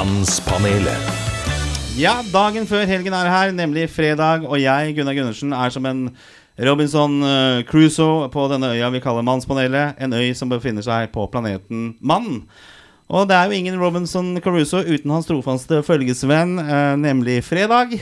Mannspanelet. Ja, dagen før helgen er her, nemlig fredag, og jeg, Gunnar Gundersen, er som en Robinson eh, Crusoe på denne øya vi kaller Mannspanelet. En øy som befinner seg på planeten Mann. Og det er jo ingen Robinson Caruso uten hans trofaste følgesvenn, eh, nemlig Fredag.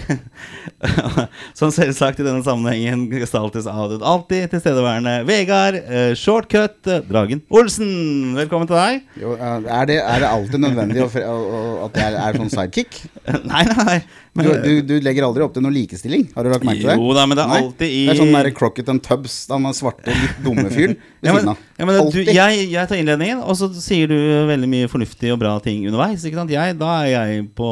som selvsagt i denne sammenhengen gestaltes av den alltid tilstedeværende Vegard eh, Shortcut eh, Dragen Olsen. Velkommen til deg. Jo, er, det, er det alltid nødvendig å, å, å, at jeg er sånn sidekick? nei, nei, nei. Du, Men, du, du legger aldri opp til noe likestilling? Har du lagt merke til det? Jo da, men det er alltid i Det er sånn der Crocket and Tubbs, han er svarte, litt dumme fyren ved Ja, siden av. ja, men du, jeg, jeg tar innledningen, og så sier du veldig mye fornuftig og bra ting underveis. Ikke sant? Jeg, da er jeg på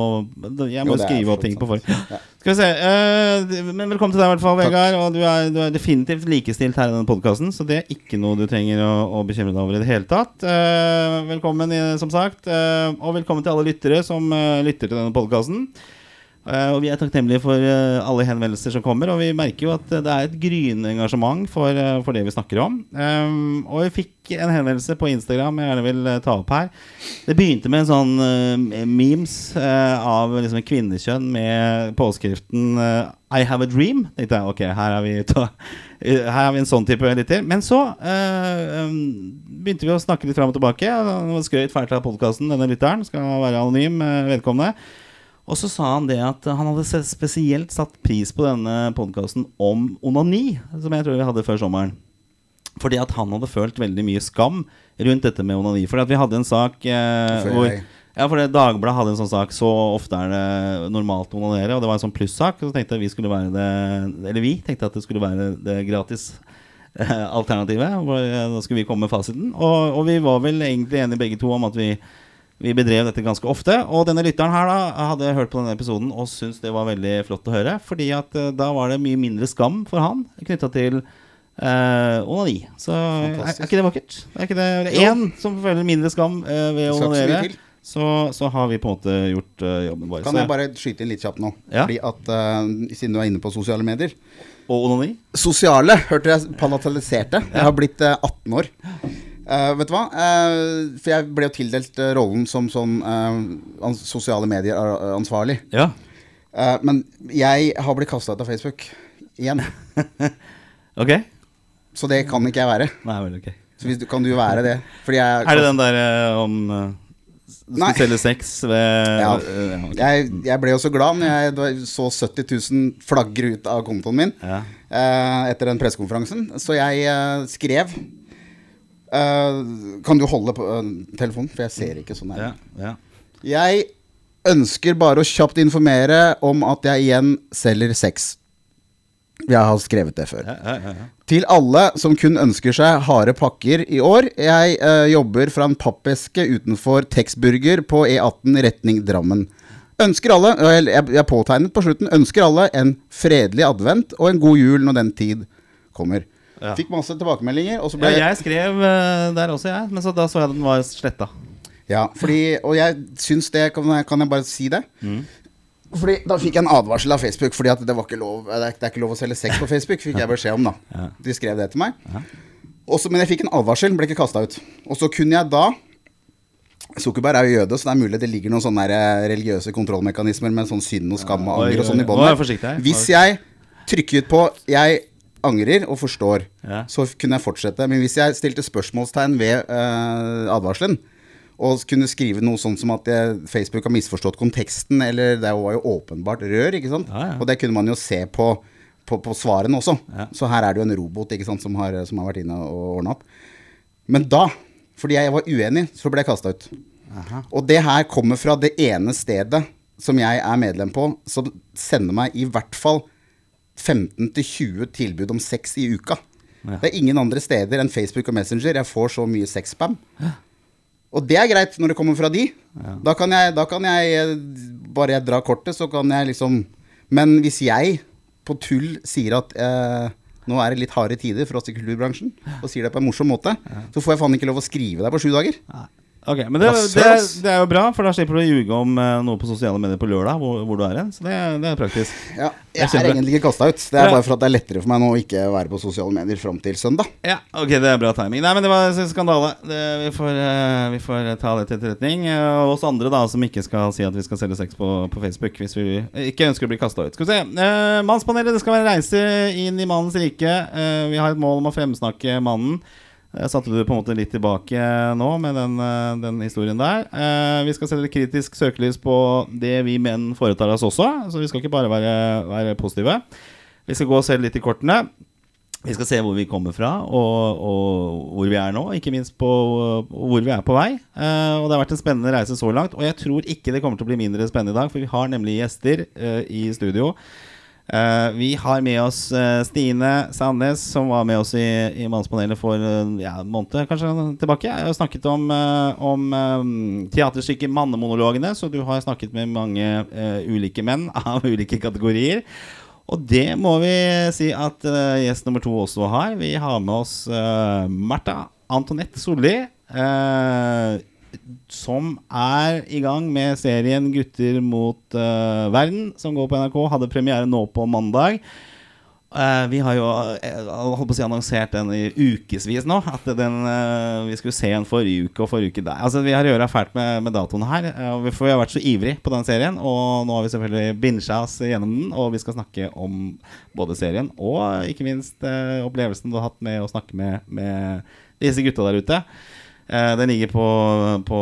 Jeg må Jo, skrive opp ting sant. på forhånd. Ja. Skal vi se. Uh, men velkommen til deg, i hvert fall, Vegard. Og du er, du er definitivt likestilt her i denne podkasten, så det er ikke noe du trenger å, å bekymre deg over i det hele tatt. Uh, velkommen, som sagt. Uh, og velkommen til alle lyttere som lytter til denne podkasten. Eh, og vi er takknemlige for eh, alle henvendelser som kommer, og vi merker jo at eh, det er et gryende engasjement for, for det vi snakker om. Um, og vi fikk en henvendelse på Instagram jeg gjerne vil ta opp her. Det begynte med en sånn uh, memes uh, av liksom kvinnekjønn med påskriften uh, I have a dream. Tenkte jeg, ok, her er vi, vi en sånn type lytter. Men så um, begynte vi å snakke litt fram og tilbake. Han skrøt fælt av podkasten, denne lytteren. Skal være anonym, Velkomne. Og så sa han det at han hadde spesielt satt pris på denne podkasten om onani, som jeg tror vi hadde før sommeren. Fordi at han hadde følt veldig mye skam rundt dette med onani. Fordi at vi hadde en sak eh, hvor ja, for det Dagbladet hadde en sånn sak Så ofte er det normalt å onanere. Og det var en sånn plussak. Så tenkte vi skulle være det Eller vi tenkte at det skulle være det gratis eh, alternativet. Eh, Da skulle vi komme med fasiten. Og, og vi var vel egentlig enige begge to om at vi vi bedrev dette ganske ofte. Og denne lytteren her da hadde hørt på denne episoden og syntes det var veldig flott å høre. Fordi at eh, da var det mye mindre skam for han knytta til eh, onani. Så er, er Fantastisk. ikke det vakkert? Er ikke det er én som føler mindre skam eh, ved å Skal ikke så mye onanere? til. Så, så har vi på en måte gjort eh, jobben vår. Kan Så- jeg bare skyte inn litt kjapt nå? Ja. Fordi at, eh, Siden du er inne på sosiale medier. Og onani? Sosiale, hørte jeg palataliserte. Jeg har blitt eh, 18 år. Eh, vet du hva? Uh, for jeg ble jo tildelt uh, rollen som sånn sosiale medier-ansvarlig. Ja. Men jeg har blitt kasta ut av Facebook igjen. Ok? Så det kan ikke jeg være. Nei vel, ok. Så du, kan du være det? Jeg Er det den der eh, om uh, Du Nei. selge sex ved Ja. ja, jeg, jeg ble jo så glad når jeg så 70 000 flagre ut av kontoen min Ja. uh, etter den pressekonferansen. Så jeg uh, skrev eh, Kan du holde på eh, telefonen, for jeg ser ikke sånn Ja, her. ja. Jeg ønsker bare å kjapt informere om at jeg igjen selger sex. Jeg har skrevet det før. Ja, ja, ja, ja. Til alle som kun ønsker seg harde pakker i år. Jeg uh, jobber fra en pappeske utenfor Texburger på E18 retning Drammen. Ønsker alle, jeg jeg påtegnet på slutten, ønsker alle en fredelig advent og en god jul når den tid kommer. Ja. Fikk masse tilbakemeldinger, og så ja, jeg skrev eh, der også, jeg. Men så da så jeg den var sletta. Ja, fordi, og jeg syns det Kan kan jeg bare si det? Mm. Fordi Da fikk jeg en advarsel av Facebook, Fordi at det var ikke lov Det er, det er ikke lov å selge sex på Facebook, fikk jeg beskjed om, da. Ja. De skrev det til meg. Også, men jeg fikk en advarsel, ble ikke kasta ut. Og så kunne jeg da Zuckerberg er jo jøde, så det er mulig det ligger noen sånne eh, religiøse kontrollmekanismer med sånn synd og skam og anger og sånn i her. Hvis jeg trykket på 'jeg angrer og forstår', Ja. så kunne jeg fortsette. Men hvis jeg stilte spørsmålstegn ved uh, advarselen, og kunne skrive noe sånn som at jeg, Facebook har misforstått konteksten, eller det var jo åpenbart rør, ikke sant? Ja, ja. Og det kunne man jo se på, på, på svarene også. Så her er det jo en robot ikke sant, som har, som har vært inne og ordna opp. Men da, fordi jeg var uenig, så ble jeg kasta ut. Og det her kommer fra det ene stedet som jeg er medlem på, som sender meg i hvert fall 15-20 tilbud om sex i uka. Ja. Det er ingen andre steder enn Facebook og Messenger jeg får så mye sexspam. Og det er greit når det kommer fra de. Da kan jeg, da kan jeg eh, Bare jeg drar kortet, så kan jeg liksom Men hvis jeg på tull sier at eh, nå er det litt harde tider for oss i kulturbransjen, og sier det på en morsom måte, så får jeg faen ikke lov å skrive deg på sju dager. Nei. Ok, Men det, det, det er jo bra, for da slipper du å ljuge om eh, noe på sosiale medier på lørdag, hvor, hvor du er hen. Så det, det er praktisk. Ja, Jeg jeg er egentlig ikke kasta ut. Det er Ja. bare for at det er lettere for meg nå å ikke være på sosiale medier fram til søndag. Ja, ok, det er bra timing. Nei, men det var en skandale. Det, vi, får, eh, vi får ta det til etterretning. Eh, Og oss andre da som ikke skal si at vi skal selge sex på, på Facebook hvis vi ikke ønsker å bli kasta ut. Skal vi se. Eh, mannspanelet, det skal være reise inn i mannens rike. Eh, vi har et mål om å fremsnakke mannen. Jeg satte du på en måte litt tilbake nå med den, eh, den historien der. Eh, vi skal sette kritisk søkelys på det vi menn foretar oss også, så vi skal ikke bare være, være positive. Vi skal gå og se litt i kortene. Vi skal se hvor vi kommer fra, og, og hvor vi er nå. Ikke minst på hvor vi er på vei. Eh, og Det har vært en spennende reise så langt. Og jeg tror ikke det kommer til å bli mindre spennende i dag, for vi har nemlig gjester eh, i studio. Eh, vi har med oss uh, Stine Sandnes, som var med oss i, i Mannspanelet for uh, ja, en måned kanskje tilbake. Jeg har snakket om, om um, teaterstykket 'Mannemonologene', så du har snakket med mange ulike menn av ulike kategorier. Og det må vi si at gjest nummer to også har. Vi har med oss uh, Martha Antonette Solli. eh, som er i gang med serien 'Gutter mot uh, verden', som går på NRK. Hadde premiere nå på mandag. Uh, vi har jo uh, si annonsert den i ukevis nå. At den, vi skulle se den forrige uke og forrige uke der. Altså Vi har gjort fælt med, med datoen her. for vi har vært så ivrig på den serien. Og nå har vi selvfølgelig binsja oss gjennom den. Og vi skal snakke om både serien og ikke minst opplevelsen du har hatt med å snakke med, med disse gutta der ute. Eh, den ligger på, på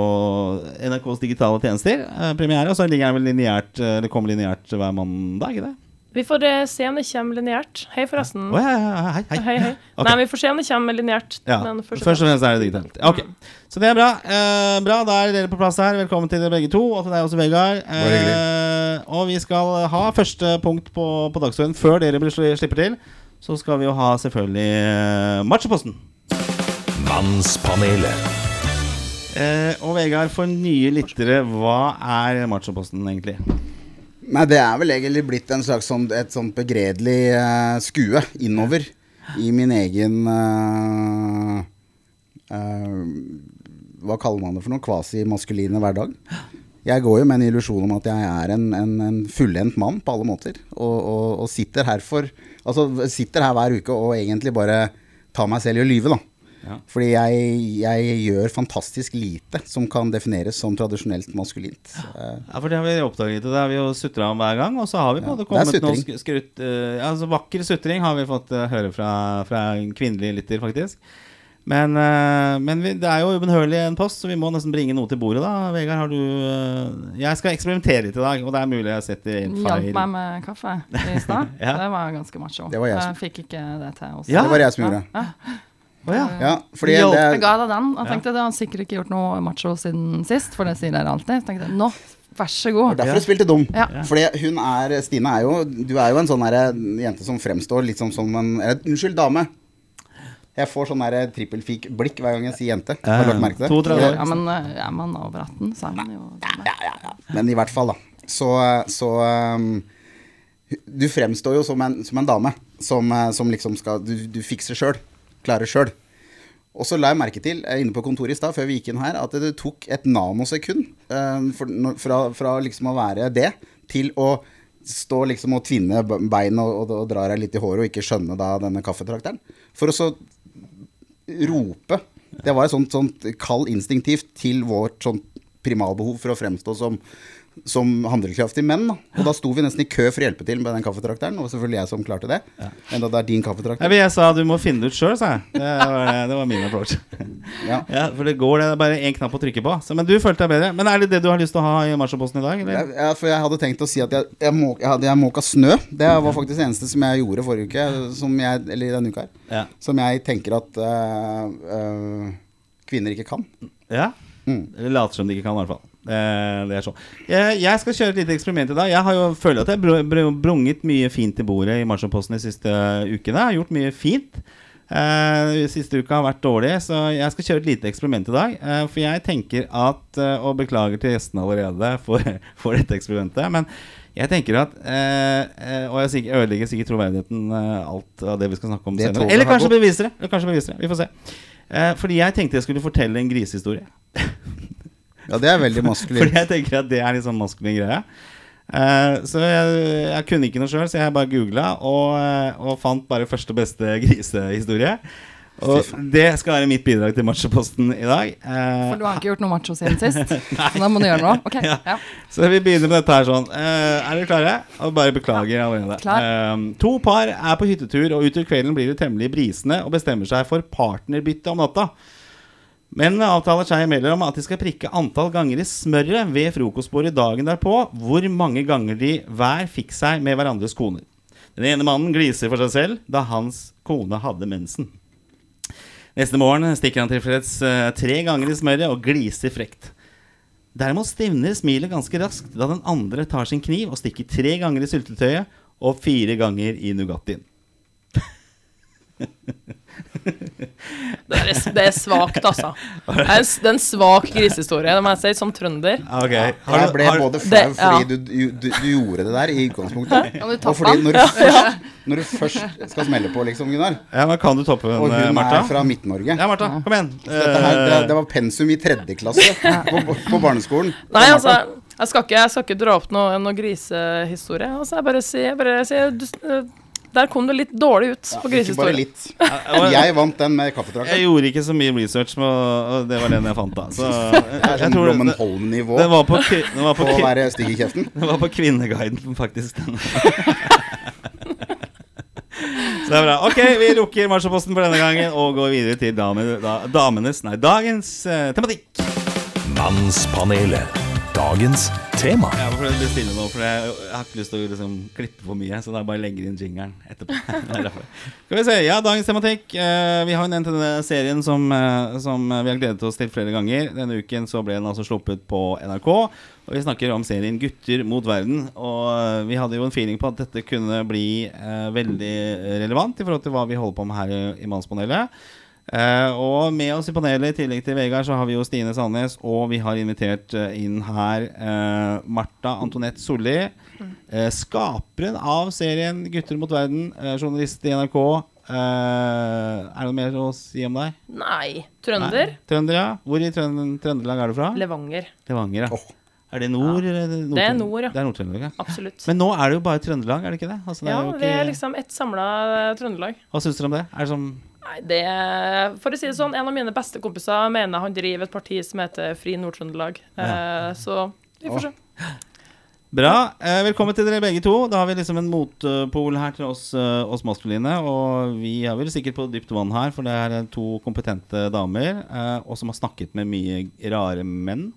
NRKs digitale tjenester. eh, premiere. Og så ligger den vel lineært eh, Eller kommer lineært hver mandag? ikke det? Vi får eh, se om det kommer lineært. Hei, forresten. Oh, ja, ja, hei, hei. Hei, hei. Okay. Nei, vi får se om det kommer lineært. Ja, men først og fremst er det digitalt. Ok, Så det er bra. Eh, bra, Da er dere på plass her. Velkommen til dere begge to, og til deg også, Vegard. Eh, og vi skal ha første punkt på, på dagsordenen før dere slipper til. Så skal vi jo ha selvfølgelig eh, Machoposten. Mannspanelet. Eh, og Vegard, for nye lyttere, hva er Machoposten egentlig? Nei, det er vel egentlig blitt en slags sånn, et sånt begredelig uh, skue innover i min egen uh, uh, Hva kaller man det for noe? Kvasimaskuline hverdag. Jeg går jo med en illusjon om at jeg er en, en, en fullendt mann på alle måter. Og, og, og sitter her for Altså sitter her hver uke og egentlig bare tar meg selv i å lyve, da. Ja. Fordi jeg, jeg gjør fantastisk lite som kan defineres som tradisjonelt maskulint. Ja, for det har vi oppdaget, det har vi jo sutra om hver gang. Og så har vi på ja, det kommet noe skrutt Uh, altså Vakker sutring har vi fått eh, høre fra, fra en kvinnelig lytter, faktisk. Men, uh, men vi, det er jo ubønnhørlig en post, så vi må nesten bringe noe til bordet, da. Vegard, har du Jeg skal eksperimentere litt i dag, og det er mulig jeg setter en Hjalp meg med kaffe i stad. Ja. Det var ganske macho. Det var jeg som- fikk ikke det til. Også. Ja. Det var jeg som gjorde det. Å, ja. Ja, fordi Hjalp det Jeg er, ga deg den. Jeg tenkte det har sikkert ikke gjort noe macho siden sist, for det sier dere alltid. Jeg tenkte nå, vær så god. derfor du spilte dum. Ja. Fordi hun er Stine er jo Du er jo en sånn derre jente som fremstår litt som, som en eller, Unnskyld, dame. Jeg får sånn derre trippelfik-blikk hver gang jeg sier jente. Har du lagt merke til det? 32. Ja, men eh, er man over 18, så er man jo Men i hvert fall, da. Så, så um, Du fremstår jo som en, som en dame som, eh, som liksom skal Du, du fikser sjøl. Klarer sjøl. Og så la jeg merke til inne på kontoret i stad, før vi gikk inn her, at det tok et nanosekund eh, fra, fra liksom å være det til å stå liksom og tvinne bein og, og, og dra deg litt i håret og ikke skjønne da denne kaffetrakteren. For å så rope Det var et sånt, sånt kall instinktivt til vårt sånt primalbehov for å fremstå som, som handlekraftige menn. Da. Og da sto vi nesten i kø for å hjelpe til med den kaffetrakteren. Og selvfølgelig jeg som klarte det. Enda det er din kaffetrakter. men jeg sa du må finne det ut sjøl, sa jeg. Det var, det var min approach. Ja. Ja, For det går, det er bare én knapp å trykke på. Så, men du følte deg bedre. Men er det det du har lyst til å ha i Marsjaposten i dag? Eller? Jeg, jeg, for jeg hadde tenkt å si at jeg, jeg, må, jeg, hadde, jeg måka snø. Det var faktisk det eneste som jeg gjorde forrige uke. Som jeg, eller denne uka her. Ja. Som jeg tenker at øh, øh, kvinner ikke kan. Ja? Mm. Eller later som de ikke kan, i hvert fall. Eh, det er sånn. Jeg, jeg skal kjøre et lite eksperiment i dag. Jeg har jo føler at jeg har br- br- brunget mye fint i bordet i Marshallposten de siste ukene. Jeg har gjort mye fint. Eh, siste uka har vært dårlig, så jeg skal kjøre et lite eksperiment i dag. Eh, for jeg tenker at eh, Og beklager til gjestene allerede for, for dette eksperimentet. Men jeg tenker at eh, eh, Og jeg ødelegger sikkert troverdigheten eh, alt av det vi skal snakke om senere. Eller kanskje beviser det. Eller kanskje beviser det. Vi får se. Eh, fordi jeg tenkte jeg skulle fortelle en grisehistorie. Ja, det er veldig Fordi jeg tenker at det er litt sånn maskulin greie. Uh, så jeg, jeg kunne ikke noe sjøl, så jeg bare googla og, eh, og fant bare første beste grisehistorie. Og det skal være mitt bidrag til machoposten i dag. Uh, For du har ikke gjort noe macho siden sist, så da må du gjøre noe. Ok, Ja. ja. Så vi begynner med dette her sånn. Uh, er dere klare? Og bare beklager allerede. Eh, to par er på hyttetur, og utover kvelden blir det temmelig brisende og bestemmer seg for partnerbytte om natta. Mennene avtaler seg imellom at de skal prikke antall ganger i smøret ved frokostbordet dagen derpå, hvor mange ganger de hver fikk seg med hverandres koner. Den ene mannen gliser for seg selv da hans kone hadde mensen. Neste morgen stikker han tilfreds eh, tre ganger i smøret og gliser frekt. Derimot stivner smilet ganske raskt da den andre tar sin kniv og stikker tre ganger i syltetøyet og fire ganger i Nugattien. Det er, det er svakt, altså. Det er en, det er en svak grisehistorie, det må jeg si, som trønder. Okay. Har jeg ble har, både flau Det- fordi du, du, du, du gjorde det der i utgangspunktet, ja, og fordi når du, først, når du først skal smelle på, liksom, Gunnar ja, men Kan du toppe Og den, Og hun Martha? er fra Midt-Norge. Ja, Martha, kom igjen. Her, det, Eh, det var pensum i tredje klasse på, på barneskolen. Nei, altså, jeg skal ikke, jeg skal ikke dra opp noe, noe grisehistorie. Altså, jeg bare sier, jeg Der kom du litt dårlig ut ja, på Ikke bare litt. jeg, vant den med jeg gjorde ikke så mye research, og det var den jeg fant, da. Så jeg, Det er jeg sånn tror Blommen det, Holm-nivå det var på, det var på, på å være stygg i kjeften. det var på Kvinneguiden, faktisk. Så det er bra. Ok, vi lukker marsjposten for denne gangen og går videre til dame, da, damenes, nei, dagens eh, tematikk. Mannspanelet. Dagens tema. Ja, for det blir stille nå, for jeg, jeg har ikke lyst til å liksom, klippe for mye. Så da bare legger inn jingeren etterpå. Er. Skal vi se, ja, Dagens tematikk. Eh, vi har jo nevnt denne serien som, eh, som vi har gledet oss til flere ganger. Denne uken så ble den altså sluppet på NRK. Og vi snakker om serien 'Gutter mot verden'. Og eh, vi hadde jo en feeling på at dette kunne bli veldig relevant i forhold til hva vi holder på med her i, i Mannspanelet. Eh, og med oss i panelet, i tillegg til Vegard, så har vi jo Stine Sandnes, og vi har invitert uh, inn her uh, Marta Antonette Solli. Eh, skaperen av serien 'Gutter mot verden', eh, journalist i NRK. Eh, er det noe mer å si om deg? Nei. Trønder. Nei. Trønder, ja. Hvor i Trønd Trøndelag er du fra? Levanger. Levanger, ja. Oh. Er det nord? eller Nord Det er nord, ja. Det er Nord-Trøndelag, ja. Absolutt. Men nå er det jo bare Trøndelag, er det ikke det? Altså, det ja, er jo det er liksom ett samla Trøndelag. Hva syns dere om det? Er det som Nei, det For å si det sånn, en av mine beste kompiser mener han driver et parti som heter Fri Nord-Trøndelag. Ja. så vi får se. Bra. Eh, velkommen til dere begge to. Da har vi liksom en motpol her til oss, eh, oss maskuline. Og vi er vel sikkert på dypt vann her, for det er eh, to kompetente damer. Eh, og som har snakket med mye rare menn.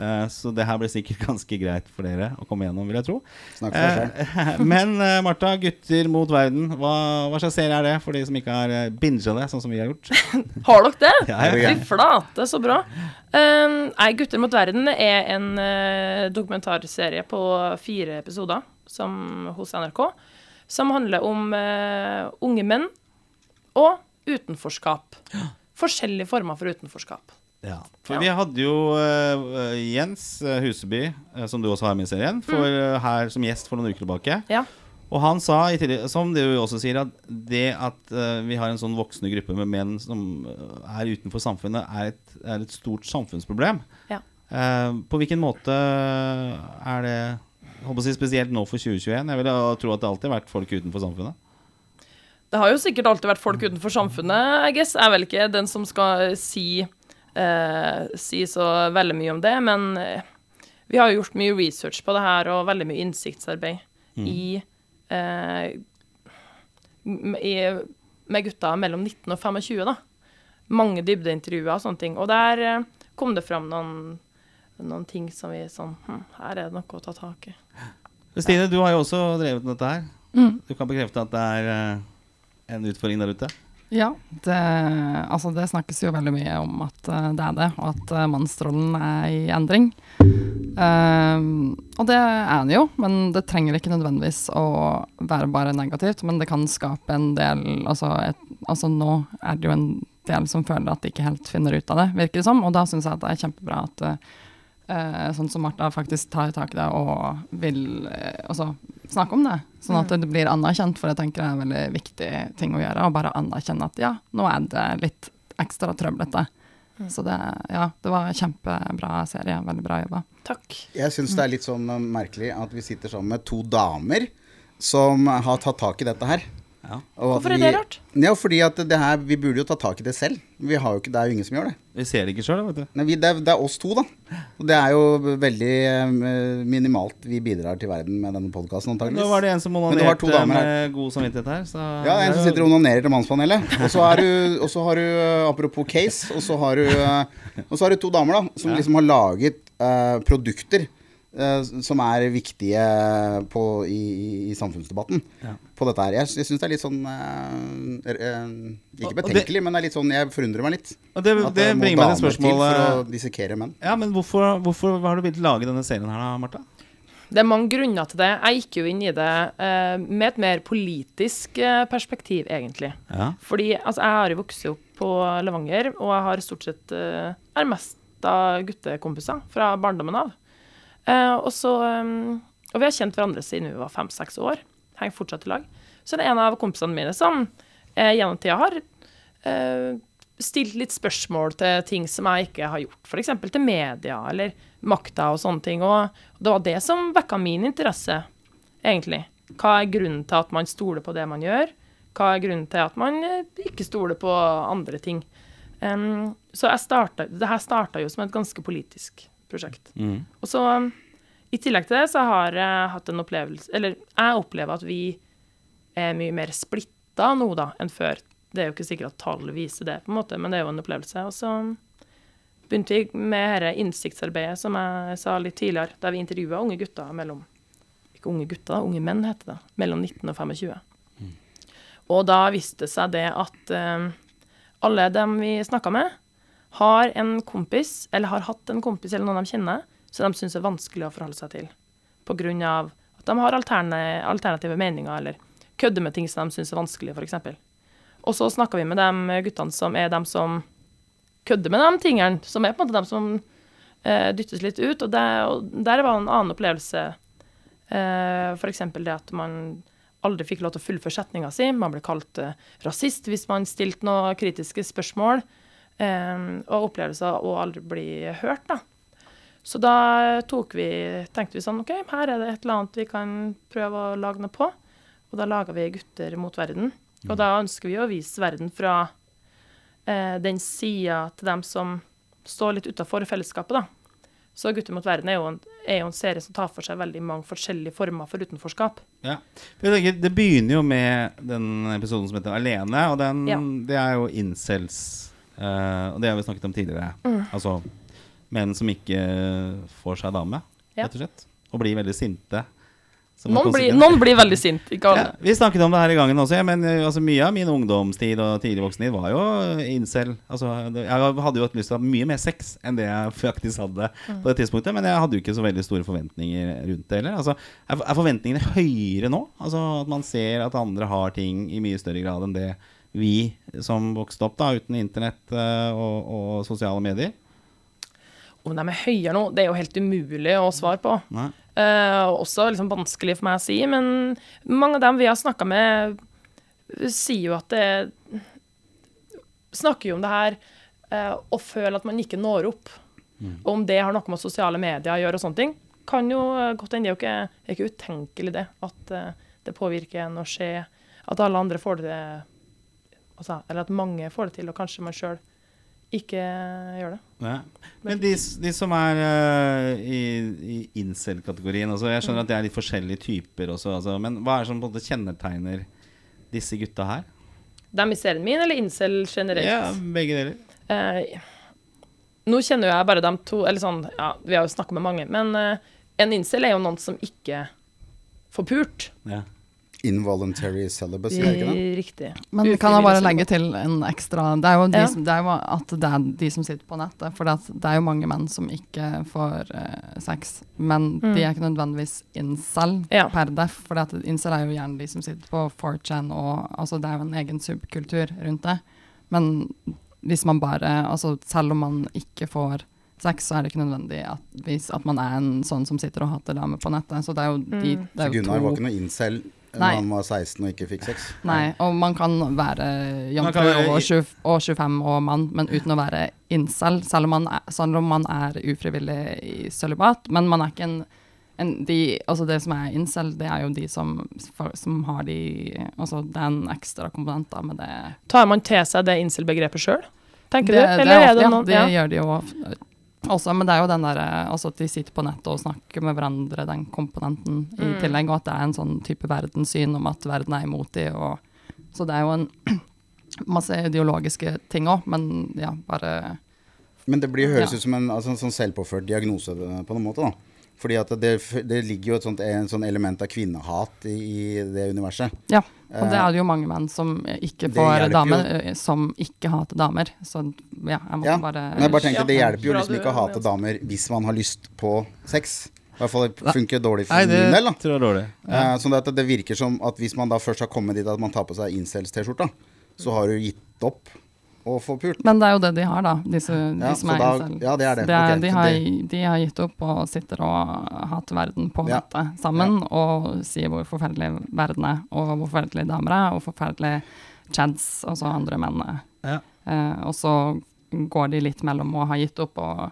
Eh, så det her blir sikkert ganske greit for dere å komme gjennom, vil jeg tro. Snakk for seg. Eh, men eh, Martha, 'Gutter mot verden', hva, hva slags serie er det for de som ikke har binga det, sånn som vi har gjort? Har dere det? Ja, ja. Fy flate, så bra. Um, nei, 'Gutter mot verden' er en dokumentarserie på fire episoder som, hos NRK, som handler om uh, unge menn og utenforskap. Forskjellige former for utenforskap. Ja, for vi hadde jo uh, Jens eh, Huseby, uh, som du også har med i serien, for, eh, her som gjest for noen uker tilbake. Ja. Og han sa, i tillegg, som du også sier, at det at vi har en sånn voksende gruppe med menn som er utenfor samfunnet, er et, er et stort samfunnsproblem. Ja. Eh, på hvilken måte er det håper å si spesielt nå for 2021? Jeg vil jo tro at det alltid har vært folk utenfor samfunnet. Det har jo sikkert alltid vært folk utenfor samfunnet, I guess. Jeg er vel ikke den som skal si, eh, si så veldig mye om det, men eh, vi har jo gjort mye research på det her, og veldig mye innsiktsarbeid i, eh, i med gutta mellom 19 og 25, da. Mange dybdeintervjuer og sånne ting. Og der eh, kom det fram noen, noen ting som vi sånn hm, Her er det noe å ta tak i. Stine, du har jo også drevet med dette her. Mm. Du kan bekrefte at det er eh, en utfordring der ute? Ja, det, altså det snakkes jo veldig mye om at eh, det er det, og at uh, mannsrollen er i endring. Ehm, og det er den jo, men det trenger ikke nødvendigvis å være bare negativt. Men det kan skape en del altså, et, altså nå er det jo en del som føler at de ikke helt finner ut av det, virker det som. Og da syns jeg at det er kjempebra at eh, sånn som Martha faktisk tar tak i det og vil eh, altså, snakke om det. Sånn at det blir anerkjent, for jeg tenker det er en veldig viktig ting å gjøre. Å bare anerkjenne at ja, nå er det litt ekstra trøblete. Så det, ja, det var en kjempebra serie. Veldig bra jobba. Takk. Jeg syns det er litt sånn eh, merkelig at vi sitter sammen med to damer som har tatt tak i dette her. Ja. Og Hvorfor er det rart? Ja, fordi at det her, vi burde jo ta tak i det selv. Vi har jo ikke, det er jo ingen som gjør det. Vi ser det ikke sjøl, vet du. Nei, vi, det, er, det er oss to, da. Og det er jo veldig eh, minimalt vi bidrar til verden med denne podkasten, antakeligvis. Nå var det en som Men du har to onanerte her. med god samvittighet her. Så Ja, en som sitter og onanerer til Mannspanelet. Og så har du, og så har du eh, apropos case, og så har du, og så har du to damer da som Ja. liksom har laget eh, produkter som er viktige på, i, i, samfunnsdebatten Ja. på dette her. Jeg, jeg syns det er litt sånn eh, eh, Ikke og det- betenkelig, men det er litt sånn, jeg forundrer meg litt. Og det, At det bringer meg til spørsmålet for å dissekere menn. Ja, men hvorfor, hvorfor har du begynt å lage denne serien her, da, Martha? Det er mange grunner til det. Jeg gikk jo inn i det eh, med et mer politisk eh, perspektiv, egentlig. Ja. Fordi altså, jeg har jo vokst opp på Levanger, og jeg har stort sett eh, er mest av guttekompiser fra barndommen av. Eh, og så eh, Og vi har kjent hverandre siden vi var fem-seks år. Henger fortsatt i lag. Så det er en av kompisene mine som eh, gjennom tida har stilt litt spørsmål til ting som jeg ikke har gjort. F.eks. til media eller makta og sånne ting. Og det var det som vekka min interesse, egentlig. Hva er grunnen til at man stoler på det man gjør? Hva er grunnen til at man ikke stoler på andre ting? Um, så jeg starta, det her starta jo som et ganske politisk prosjekt. Mm. Og så um, i tillegg til det så har jeg hatt en opplevelse Eller jeg opplever at vi er mye mer splitta nå da enn før. Det er jo ikke sikkert at tall viser det, på en måte, men det er jo en opplevelse. Og så begynte vi med dette innsiktsarbeidet som jeg sa litt tidligere, der vi intervjua unge gutter mellom Ikke unge gutter, da, unge menn heter det. Mellom 19 og 25. Og da viste det seg det at eh, alle dem vi snakka med, har en kompis, eller har hatt en kompis eller noen de kjenner, som de syns er vanskelig å forholde seg til. Av at de har alternative meninger, eller kødder med ting som de syns er vanskelig, f.eks. Og så snakker vi med de guttene som er de som kødder med de tingene, som er på en måte de som eh, dyttes litt ut. Og, det, og der var en annen opplevelse. Eh, F.eks. det at man aldri fikk lov til å fullføre setninga si. Man ble kalt eh, rasist hvis man stilte noen kritiske spørsmål. Eh, og opplevelser å aldri bli hørt, da. Så da vi, tenkte vi sånn OK, her er det et eller annet vi kan prøve å lage noe på. Og da laga vi Gutter mot verden. Og da ønsker vi å vise verden fra eh, den sida til dem som står litt utafor fellesskapet, da. Så Gutter mot verden er jo, en, er jo en serie som tar for seg veldig mange forskjellige former for utenforskap. Ja. Tenker, det begynner jo med den episoden som heter Alene, og den, Ja. det er jo incels. Eh, og det har vi snakket om tidligere. Mm. Altså menn som ikke får seg dame, Ja. rett og slett. Og blir veldig sinte. Noen blir, noen blir veldig sint, ikke alle. Ja, vi snakket om det her i gangen også, ja, men eh, altså, mye av min ungdomstid og tidlig voksentid var jo incel. Altså, jeg hadde jo hatt lyst til å ha mye mer sex enn det jeg faktisk hadde Mm. på det tidspunktet, men jeg hadde jo ikke så veldig store forventninger rundt det heller. Altså, er forventningene høyere nå? Altså At man ser at andre har ting i mye større grad enn det vi som vokste opp da uten internett eh, og, og sosiale medier? Om de er høyere nå, det er jo helt umulig å svare på. Eh, og også liksom vanskelig for meg å si, men mange av dem vi har snakka med, sier jo at det Snakker jo om det her eh, og føler at man ikke når opp. Og om det har noe med sosiale medier å gjøre og sånne ting, kan jo eh, godt hende. Det er jo ikke, er ikke utenkelig, det. At eh, det påvirker en å se at alle andre får det altså, Eller at mange får det til, og kanskje man sjøl ikke gjør det. Nei. Men de, de som er uh, i, i incel-kategorien altså Jeg skjønner at det er litt forskjellige typer også, altså, men hva er det som på en måte kjennetegner disse gutta her? Dem i serien min, eller incel generelt? Ja, begge deler. Uh, nå kjenner jo jeg bare dem to Eller sånn, ja, vi har jo snakka med mange, men uh, en incel er jo noen som ikke får pult. Ja. Involuntary celibacy, er ikke det? Riktig. Men kan jeg bare legge til en ekstra Det er jo, de Ja. som, det er jo at det er de som sitter på nettet. For det, er jo mange menn som ikke får uh, sex. Men Mm. de er ikke nødvendigvis incel Ja. per def. For incel er jo gjerne de som sitter på 4chan, og altså, det er jo en egen subkultur rundt det. Men hvis man bare Altså selv om man ikke får sex, så er det ikke nødvendig at, hvis, at man er en sånn som sitter og hater damer på nettet. Så det er jo de Mm. det er jo Gunnar var ikke noe incel Nei. man var 16 og ikke fikk sex. Nei, og man kan være jomfru og, og 25 og mann, men uten å være incel, selv om man er, selv om man er ufrivillig i sølibat. Men man er ikke en, en de, altså Det som er incel, det er jo de som, som har de Altså det er en ekstra komponent da med det. Tar man til seg det incel-begrepet sjøl? Tenker det, du? Eller det er ofte, det ja, det ja. gjør de jo også, men det er jo den derre altså at de sitter på nettet og snakker med hverandre, den komponenten i Mm. tillegg, og at det er en sånn type verdenssyn om at verden er imot de, og Så det er jo en masse ideologiske ting òg, men ja, bare Men det blir, høres Ja. ut som en altså, en sånn selvpåført diagnose eh, på noen måte. da. Fordi at det, det ligger jo et sånt, en sånn element av kvinnehat i, i det universet. Ja. Og det Eh, er det jo mange menn som ikke får damer, jo. eh, som ikke hater damer. Så ja, jeg måtte Ja, bare Men jeg bare tenkte det hjelper jo liksom ikke å hate damer hvis man har lyst på sex. I hvert fall det funker dårlig for Nei, det min del. da. tror jeg er dårlig. Ja. sånn at det virker som at hvis man da først har kommet dit at man tar på seg incels-T-skjorta, så har du gitt opp å få pult. Men det er jo det de har, da. Disse, Ja, de som er da- incel. ja, det er det. det okay, de, har, det- de har gitt opp og sitter og hater verden på Ja. nettet sammen og sier hvor forferdelig verden er, og hvor forferdelig damer er, og forferdelig chads, altså andre menn er. Ja. Eh, og så går de litt mellom å ha gitt opp og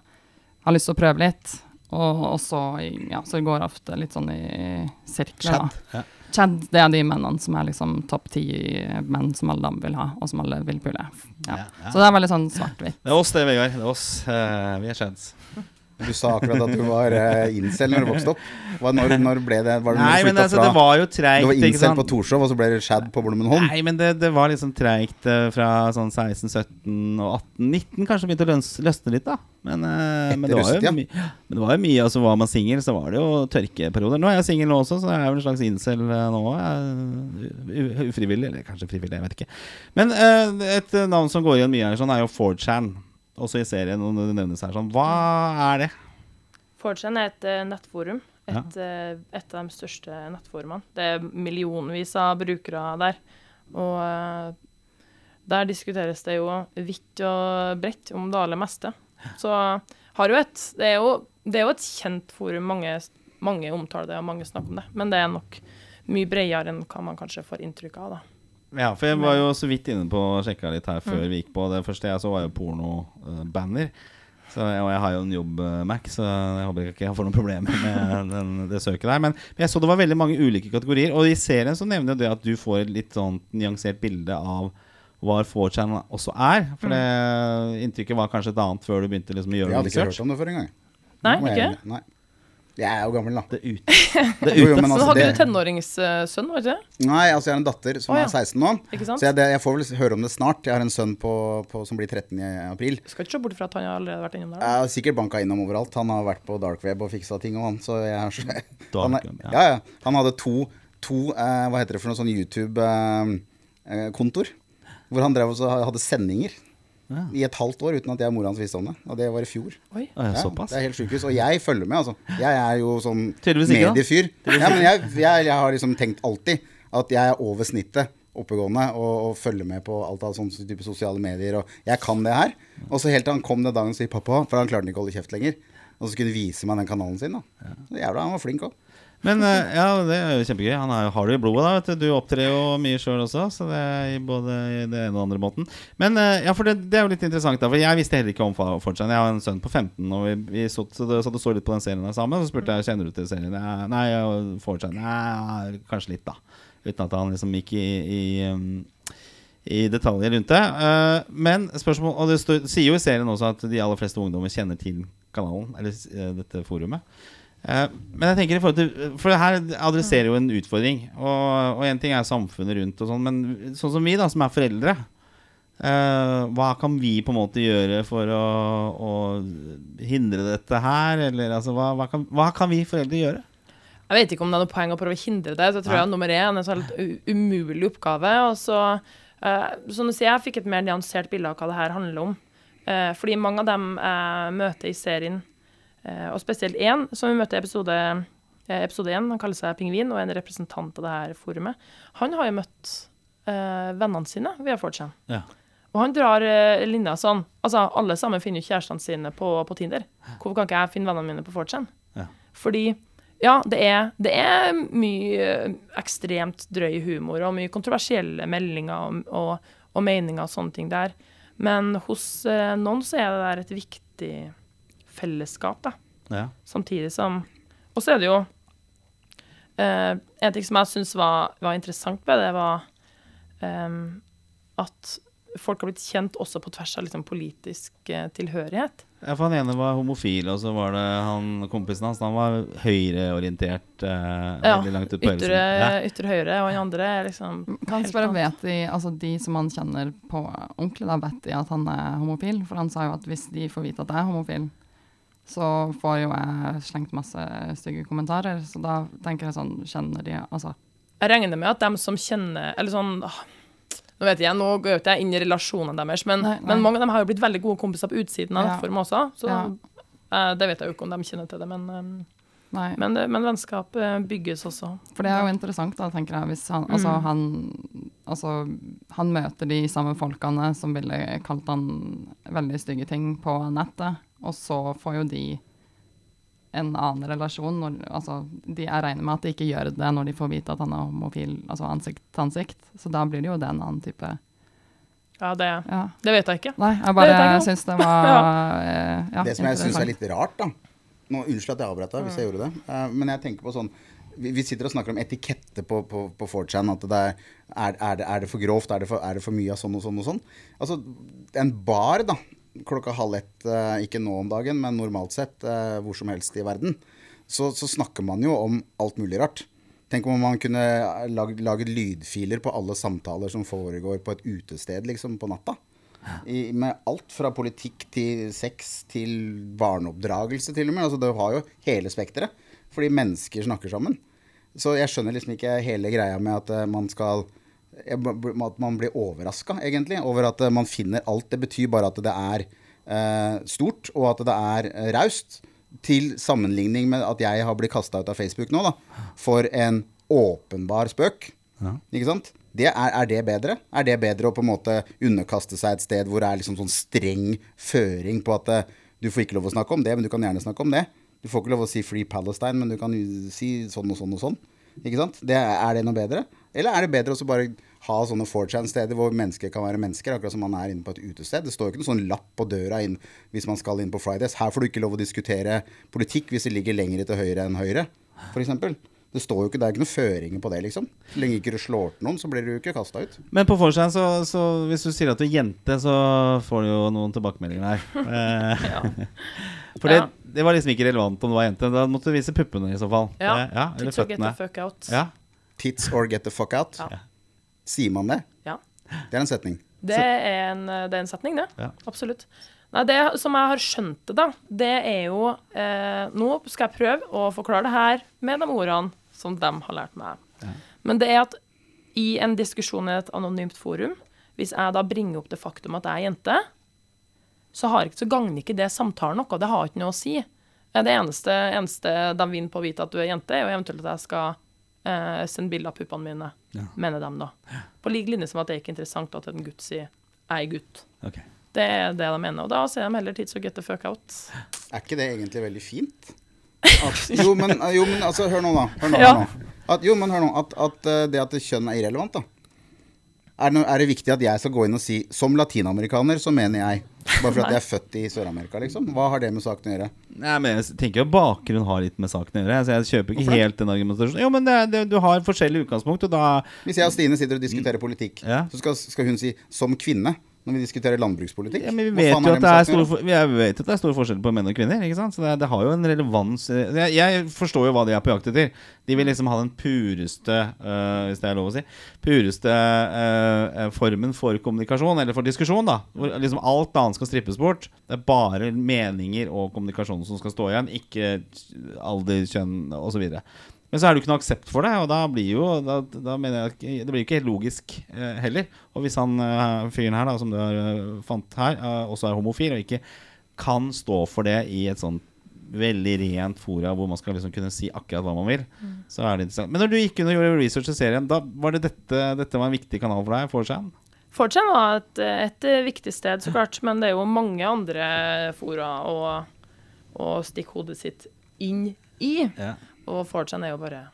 har lyst til å prøve litt, og, og så, ja, så det ofte litt sånn i sirkler. da. Chad. Det er de mennene som er liksom topp ti menn som alle damer vil ha, og som alle vil pule. Ja. Ja, ja. Så det er veldig sånn svart-hvitt. Det er oss det, Vegard. Det er oss. Uh, vi er chads. Du sa akkurat at du var uh, incel når du vokste opp. Når, når ble det? Var det Nei, du men altså, fra det var jo Du treigt. var ikke incel på Torshov, og så ble det Shad på Blommenholm? Nei, men det, det var liksom treigt eh, fra sånn 16, 17 og 18. 19 kanskje begynte å løs, løsne litt, da. Men, eh, men, det var mye, my, men det var jo mye Altså, var man singel, så var det jo tørkeperioder. Nå er jeg singel nå også, så jeg er vel en slags incel eh, nå. eh, Ufrivillig, eller kanskje frivillig, jeg vet ikke. Men eh, et eh, navn som går igjen mye her, sånn, er jo 4chan. Også i serien, og det nevnes her sånn. Hva er det? 4chan er et eh, nettforum. Et, ja. et av de største nettforumene. Det er millionvis av brukere der. Og eh, der diskuteres det jo vidt og bredt om det aller meste. Så har jo et Det er jo, det er jo et kjent forum. Mange, mange omtaler det, og mange snakker om det. Men det er nok mye bredere enn hva man kanskje får inntrykk av, da. Ja, for jeg var jo så vidt inne på og sjekka litt her før vi gikk på. Det første jeg så, var jo pornobanner. Så jeg, og jeg har jo en jobb-Mac, så jeg håper ikke jeg får noen problemer med den, det søket der. Men, men jeg så det var veldig mange ulike kategorier. Og i serien så nevner jo det at du får et litt sånn nyansert bilde av hva 4chan også er. For det inntrykket var kanskje et annet før du begynte liksom å Jeg hadde ikke research. hørt om det før engang. Nei, ikke? jeg ikke? Nei. Jeg er jo gammel, da. Det er ute. Det er Jo, men Så altså, hadde det- du tenåringssønn, var ikke det? Nei, altså jeg har en datter som oh, ja. er 16 nå. Ikke sant? Så jeg, det, jeg får vel høre om det snart. Jeg har en sønn på, på, som blir 13 i april. Skal ikke se bort fra at han har allerede vært innom der. Jeg har sikkert banka innom overalt. Han har vært på dark web og fiksa ting og han, så jeg har så han, er, ja. ja. Han hadde to, to eh, hva heter det for noe sånn YouTube-kontor. hvor han drev og hadde sendinger Ja. i et halvt år uten at jeg og mora hans visste om det. Og det var i fjor. Oi. Ja, såpass. det er helt sjukehus. Og jeg følger med, altså. Jeg er jo sånn ikke, mediefyr. Ja, men jeg, jeg, jeg har liksom tenkt alltid at jeg er over snittet oppegående og, og følger med på alt av sånne type sosiale medier. Og jeg kan det her. Og så helt til han kom den dagen og sier pappa, for han klarte ikke å holde kjeft lenger. Og så kunne han vise meg den kanalen sin. da Så Jævla, han var flink òg. Men eh, ja, det er jo kjempegøy. Han er, har det i blodet, da. vet Du Du opptrer jo mye sjøl også, så det er i både i det ene og andre måten. Men eh, ja, for det, det er jo litt interessant, da. For jeg visste heller ikke om Fa- Jeg har en sønn på 15, og vi, vi satt så, så, litt på den serien der sammen. Så spurte jeg kjenner du til serien. Nei, ja, Nei, kanskje litt, da. Uten at han liksom gikk i, i um, i detaljer rundt det. Uh, men spørsmål Og det står, sier jo i serien også at de aller fleste ungdommer kjenner til kanalen, eller uh, dette forumet. Eh, men jeg tenker i forhold til For det her adresserer jo en utfordring. Og en ting er samfunnet rundt, og sånn men sånn som vi, da, som er foreldre eh, Hva kan vi på en måte gjøre for å, å hindre dette her? Eller altså, hva, hva, kan, hva kan vi foreldre gjøre? Jeg vet ikke om det er noe poeng å prøve å hindre det. Så jeg tror jeg nummer én er en sånn helt umulig oppgave. Og så, uh, som du sier, jeg fikk et mer nyansert bilde av hva det her handler om. Uh, fordi mange av dem jeg møter i serien, og spesielt én som vi møtte i episode eh, episode én, han kaller seg Pingvin og er en representant av det her forumet, han har jo møtt eh, vennene sine via 4chan. Ja. Og han drar eh, linja sånn Altså, alle sammen finner jo kjærestene sine på, på Tinder. Hvorfor kan ikke jeg finne vennene mine på 4chan? Ja. Fordi Ja, det er, det er mye eh, ekstremt drøy humor og mye kontroversielle meldinger og, og, og meninger og sånne ting der. Men hos eh, noen så er det der et viktig fellesskap, da. Ja. Samtidig som Og så er det jo eh, En ting som jeg syns var, var interessant med det, var eh, at folk har blitt kjent også på tvers av liksom, politisk eh, tilhørighet. Ja, for Han ene var homofil, og så var det han kompisen hans. Han var høyreorientert. Eh, Ja, veldig langt ut på Ytre. Ja. ytre høyre, og han andre er liksom Kan jeg helt spørre, annet. vet de, altså de som han kjenner på ordentlig, da vet de at han er homofil? For han sa jo at hvis de får vite at jeg er homofil, så får jo jeg slengt masse stygge kommentarer. Så da tenker jeg sånn, kjenner de Altså, Jeg regner med at dem som kjenner Eller sånn åh, Nå vet jeg, nå går jeg ikke inn i relasjonene deres, men, Nei, nei. men mange av dem har jo blitt veldig gode kompiser på utsiden av Ja. nettform også. Så Ja. eh, det vet jeg jo ikke om de kjenner til det, men, um, men, men vennskap eh, bygges også. For det er jo interessant, da, tenker jeg. Hvis han, altså, Mm. han, altså, han møter de samme folkene som ville kalt han veldig stygge ting på nettet, og så får jo de en annen relasjon. Når, altså, de, jeg regner med at de ikke gjør det når de får vite at han er homofil, altså ansikt til ansikt. Så da blir det jo det en annen type Ja, det, Ja. det vet jeg ikke. Nei, jeg bare syns det var ja. ja, det som jeg syns er litt rart, da Nå, Unnskyld at jeg avbrøt deg hvis jeg gjorde det. uh, men jeg tenker på sånn vi, vi sitter og snakker om etikette på, på, på 4chan. At det er, er, er, det, er det for grovt? Er det for, er det for mye av sånn og sånn og sånn? Altså, en bar, da. Klokka halv ett, eh, ikke nå om dagen, men normalt sett eh, hvor som helst i verden. Så, så snakker man jo om alt mulig rart. Tenk om man kunne lage laget lydfiler på alle samtaler som foregår på et utested liksom, på natta. I, med alt fra politikk til sex til barneoppdragelse til og med. Altså, det har jo hele spekteret. Fordi mennesker snakker sammen. Så jeg skjønner liksom ikke hele greia med at eh, man skal At man blir overraska, egentlig, over at eh, man finner alt. Det betyr bare at det er eh, stort, og at det er eh, raust. Til sammenligning med at jeg har blitt kasta ut av Facebook nå, da. For en åpenbar spøk. Ikke sant? Det er, er det bedre? Er det bedre å på en måte underkaste seg et sted hvor det er liksom sånn streng føring på at eh, du får ikke lov å snakke om det, men du kan gjerne snakke om det. Du får ikke lov å si Free Palestine, men du kan si sånn og sånn og sånn. Ikke sant? Det, er det noe bedre? Eller er det bedre å bare ha sånne 4chan-steder hvor mennesker kan være mennesker, akkurat som man er inne på et utested? Det står jo ikke noen sånn lapp på døra inn, hvis man skal inn på Fridays. Her får du ikke lov å diskutere politikk hvis det ligger lenger til høyre enn høyre, f.eks. Det står jo ikke, det er ikke noen føringer på det, liksom. Så lenge ikke du slår til noen, så blir du ikke kasta ut. Men på Forstein, så, så hvis du sier at du er jente, så får du jo noen tilbakemeldinger her. ja. For det, Ja. det var liksom ikke relevant om du var jente. Da måtte du vise puppene i så fall. Ja, Eh, ja eller føttene. fuck out. Ja. Tits or get the fuck out. Ja. Sier man det? Ja. Det er en setning. Det er en, det er en setning, det. Ja. Absolutt. Nei, det som jeg har skjønt det, da, det er jo eh, Nå skal jeg prøve å forklare det her med de ordene som de har lært meg. Men det er at i en diskusjon i et anonymt forum, hvis jeg da bringer opp det faktum at jeg er jente, så, har ikke, så gagner ikke det samtalen noe. Det har ikke noe å si. Eh, Det eneste, eneste de vinner på å vite at du er jente, er jo eventuelt at jeg skal eh, send bilde av puppene mine, mener de da. På lik linje som at det er ikke interessant at en gutt sier 'jeg er gutt'. Okay. Det er det de mener. Og da sier de heller 'tids og get the fuck out'. Er ikke det egentlig veldig fint? At, jo, men, jo, men altså, hør nå, da. Hør nå, Ja. hør nå. At, jo, men hør nå. At, at eh, det at kjønn er irrelevant, da. Er det, er det viktig at jeg skal gå inn og si som latinamerikaner, så mener jeg Bare fordi at jeg er født i Sør-Amerika, liksom? Hva har det med saken å gjøre? Nei, men jeg tenker jo bakgrunn har litt med saken å gjøre. Så jeg kjøper ikke helt den argumentasjonen. Jo, men det, det, du har forskjellig utgangspunkt, og da Hvis jeg og Stine sitter og diskuterer politikk, Ja. så skal, skal hun si 'som kvinne' når vi diskuterer landbrukspolitikk. ja, men vi vet jo at det er stor, vi vet at det er stor forskjell på menn og kvinner. Ikke sant? Så det, det har jo en relevans. Jeg, jeg forstår jo hva de er på jakt etter. De vil liksom ha den pureste, øh, hvis det er lov å si, pureste øh, formen for kommunikasjon, eller for diskusjon, da. Hvor liksom alt annet skal strippes bort. Det er bare meninger og kommunikasjon som skal stå igjen, ikke alder, kjønn osv. Men så er det jo ikke noe aksept for det, og da blir jo da, da jeg Det blir jo ikke helt logisk eh, heller. Og hvis han eh, fyren her, da, som du har, eh, fant her, eh, også er homofil og ikke kan stå for det i et sånt veldig rent fora hvor man skal liksom kunne si akkurat hva man vil, så er det interessant. Men når du gikk inn og gjorde research til serien, da var det dette, dette var en viktig kanal for deg? 4chan? 4chan var et, et viktig sted, så klart, men det er jo mange andre fora å, å stikke hodet sitt inn i. Ja. Og 4chan er jo bare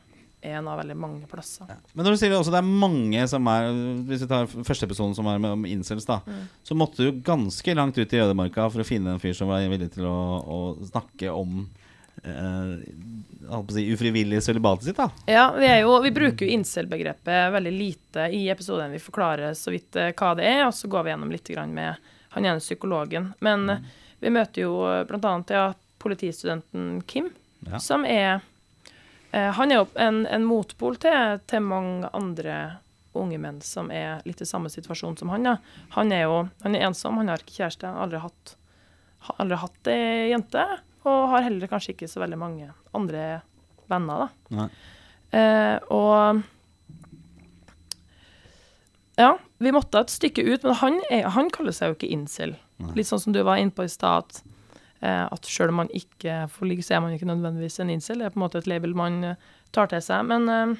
én av veldig mange plasser. Men når du sier også det er mange som er Hvis vi tar første episoden som er med om incels, da, så måtte du ganske langt ut i ødemarka for å finne en fyr som var villig til å, å snakke om eh, si, ufrivillig sølibatet sitt, da. Ja, vi, jo, vi bruker jo incel-begrepet veldig lite i episoden. Vi forklarer så vidt eh, hva det er, og så går vi gjennom litt med han ene psykologen. Men mm. vi møter jo annet ja, politistudenten Kim, Ja. som er eh, Han er jo en, en motpol til, til mange andre unge menn som er litt i samme situasjon som han. Ja. Han er jo han er ensom, han har ikke kjæreste, han har aldri hatt, har aldri hatt ei jente. Og har heller kanskje ikke så veldig mange andre venner, da. Eh, og Ja, vi måtte et stykke ut, men han, er, han kaller seg jo ikke incel. Litt sånn som du var inne på i stad, at, eh, at selv om man ikke får ligge, så er man ikke nødvendigvis en incel. Det er på en måte et label man eh, tar til seg. Men, eh,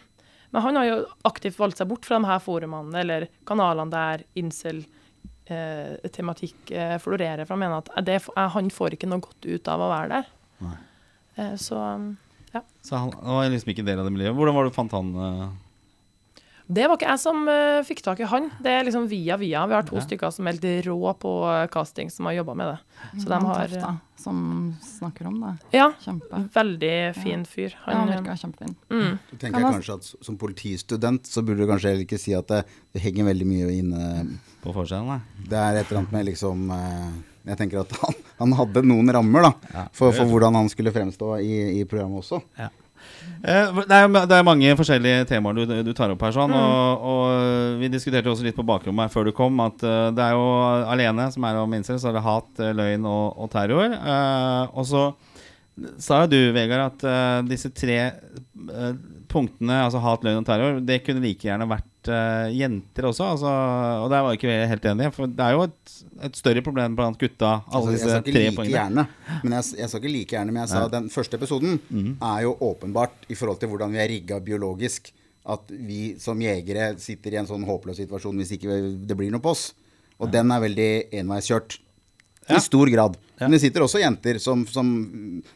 men han har jo aktivt valgt seg bort fra de her forumene, eller kanalene der incel eh, tematikk eh, florerer, for han mener at det, eh, han får ikke noe godt ut av å være der. Nei. Eh, så ja. Så han, han var liksom ikke del av det miljøet. Hvordan var det du fant han eh? Det var ikke jeg som uh, fikk tak i han. Det er liksom via via. Vi har to Ja. stykker som er helt rå på eh, casting, som har jobba med det. Så de har da, som snakker om det. Ja, Kjempe. veldig fin fyr. Ja, han Han, virka kjempefin. mm, Så tenker jeg kanskje at som politistudent så burde du kanskje heller ikke si at det, det henger veldig mye inne på forskjellen, da. Det er et eller annet med liksom eh, Jeg tenker at han, han hadde noen rammer da Ja. for, for hvordan han skulle fremstå i, i programmet også. Eh, Det er, det er mange forskjellige temaer du, du tar opp her. sånn og, og vi diskuterte også litt på bakrommet her før du kom, at eh, det er jo alene som er om incel, så er det hat, eh, løgn og, og terror. Eh, og så sa jo du, Vegard, at eh, disse tre eh, punktene, altså hat, løgn og terror, det kunne like gjerne vært uh, jenter også. Altså, og der var jeg ikke helt enig. For det er jo et, et større problem blant gutta, alle Altså, jeg disse tre like poengene. gjerne, men jeg, jeg sa ikke like gjerne, men jeg sa ja. den første episoden mm. er jo åpenbart i forhold til hvordan vi er rigga biologisk. At vi som jegere sitter i en sånn håpløs situasjon hvis ikke det blir noe på oss. Og den er veldig enveiskjørt. Ja. I stor grad. Ja. Men det sitter også jenter som, som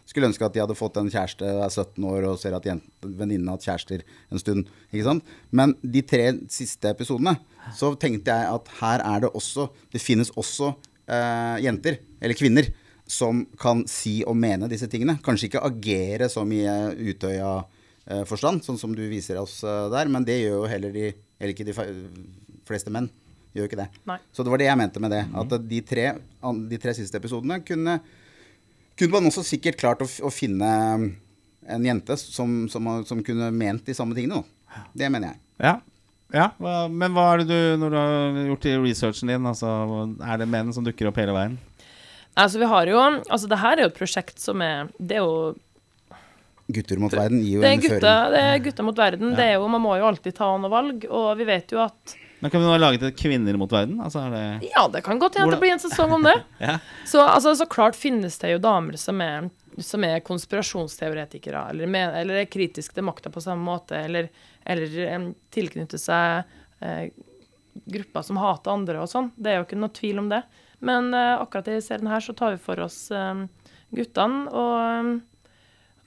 skulle ønske at de hadde fått en kjæreste er 17 år og ser at venninnene har hatt kjærester en stund. Ikke sant? Men de tre siste episodene så tenkte jeg at her er det også Det finnes også eh, jenter, eller kvinner, som kan si og mene disse tingene. Kanskje ikke agere så uh, Utøya-forstand, sånn som du viser oss eh, der, men det gjør jo heller de Eller ikke de fleste menn. Gjør jo ikke det. Nei. Så det var det jeg mente med det. At de tre, de tre siste episodene kunne, kunne man også sikkert klart å, å finne en jente som, som, som kunne ment de samme tingene. Da. Det mener jeg. Ja. ja. Men hva er det du, når du har gjort i researchen din, altså, er det menn som dukker opp hele veien? Altså, vi har jo Altså, det her er jo et prosjekt som er Det er jo Gutter mot verden gir jo Det er en gutta, føring. det er gutta mot verden. Det er jo, man må jo alltid ta noen valg, og vi vet jo at Men Kan vi nå ha laget et Kvinner mot verden? Altså, det Ja, det kan godt hende det blir en sesong om det. Ja. Så, altså, så klart finnes det jo damer som er, som er konspirasjonsteoretikere, eller, med, eller er kritiske til makta på samme måte, eller, eller tilknytter seg eh, grupper som hater andre og sånn. Det er jo ikke noe tvil om det. Men eh, akkurat i serien her så tar vi for oss eh, guttene, og em,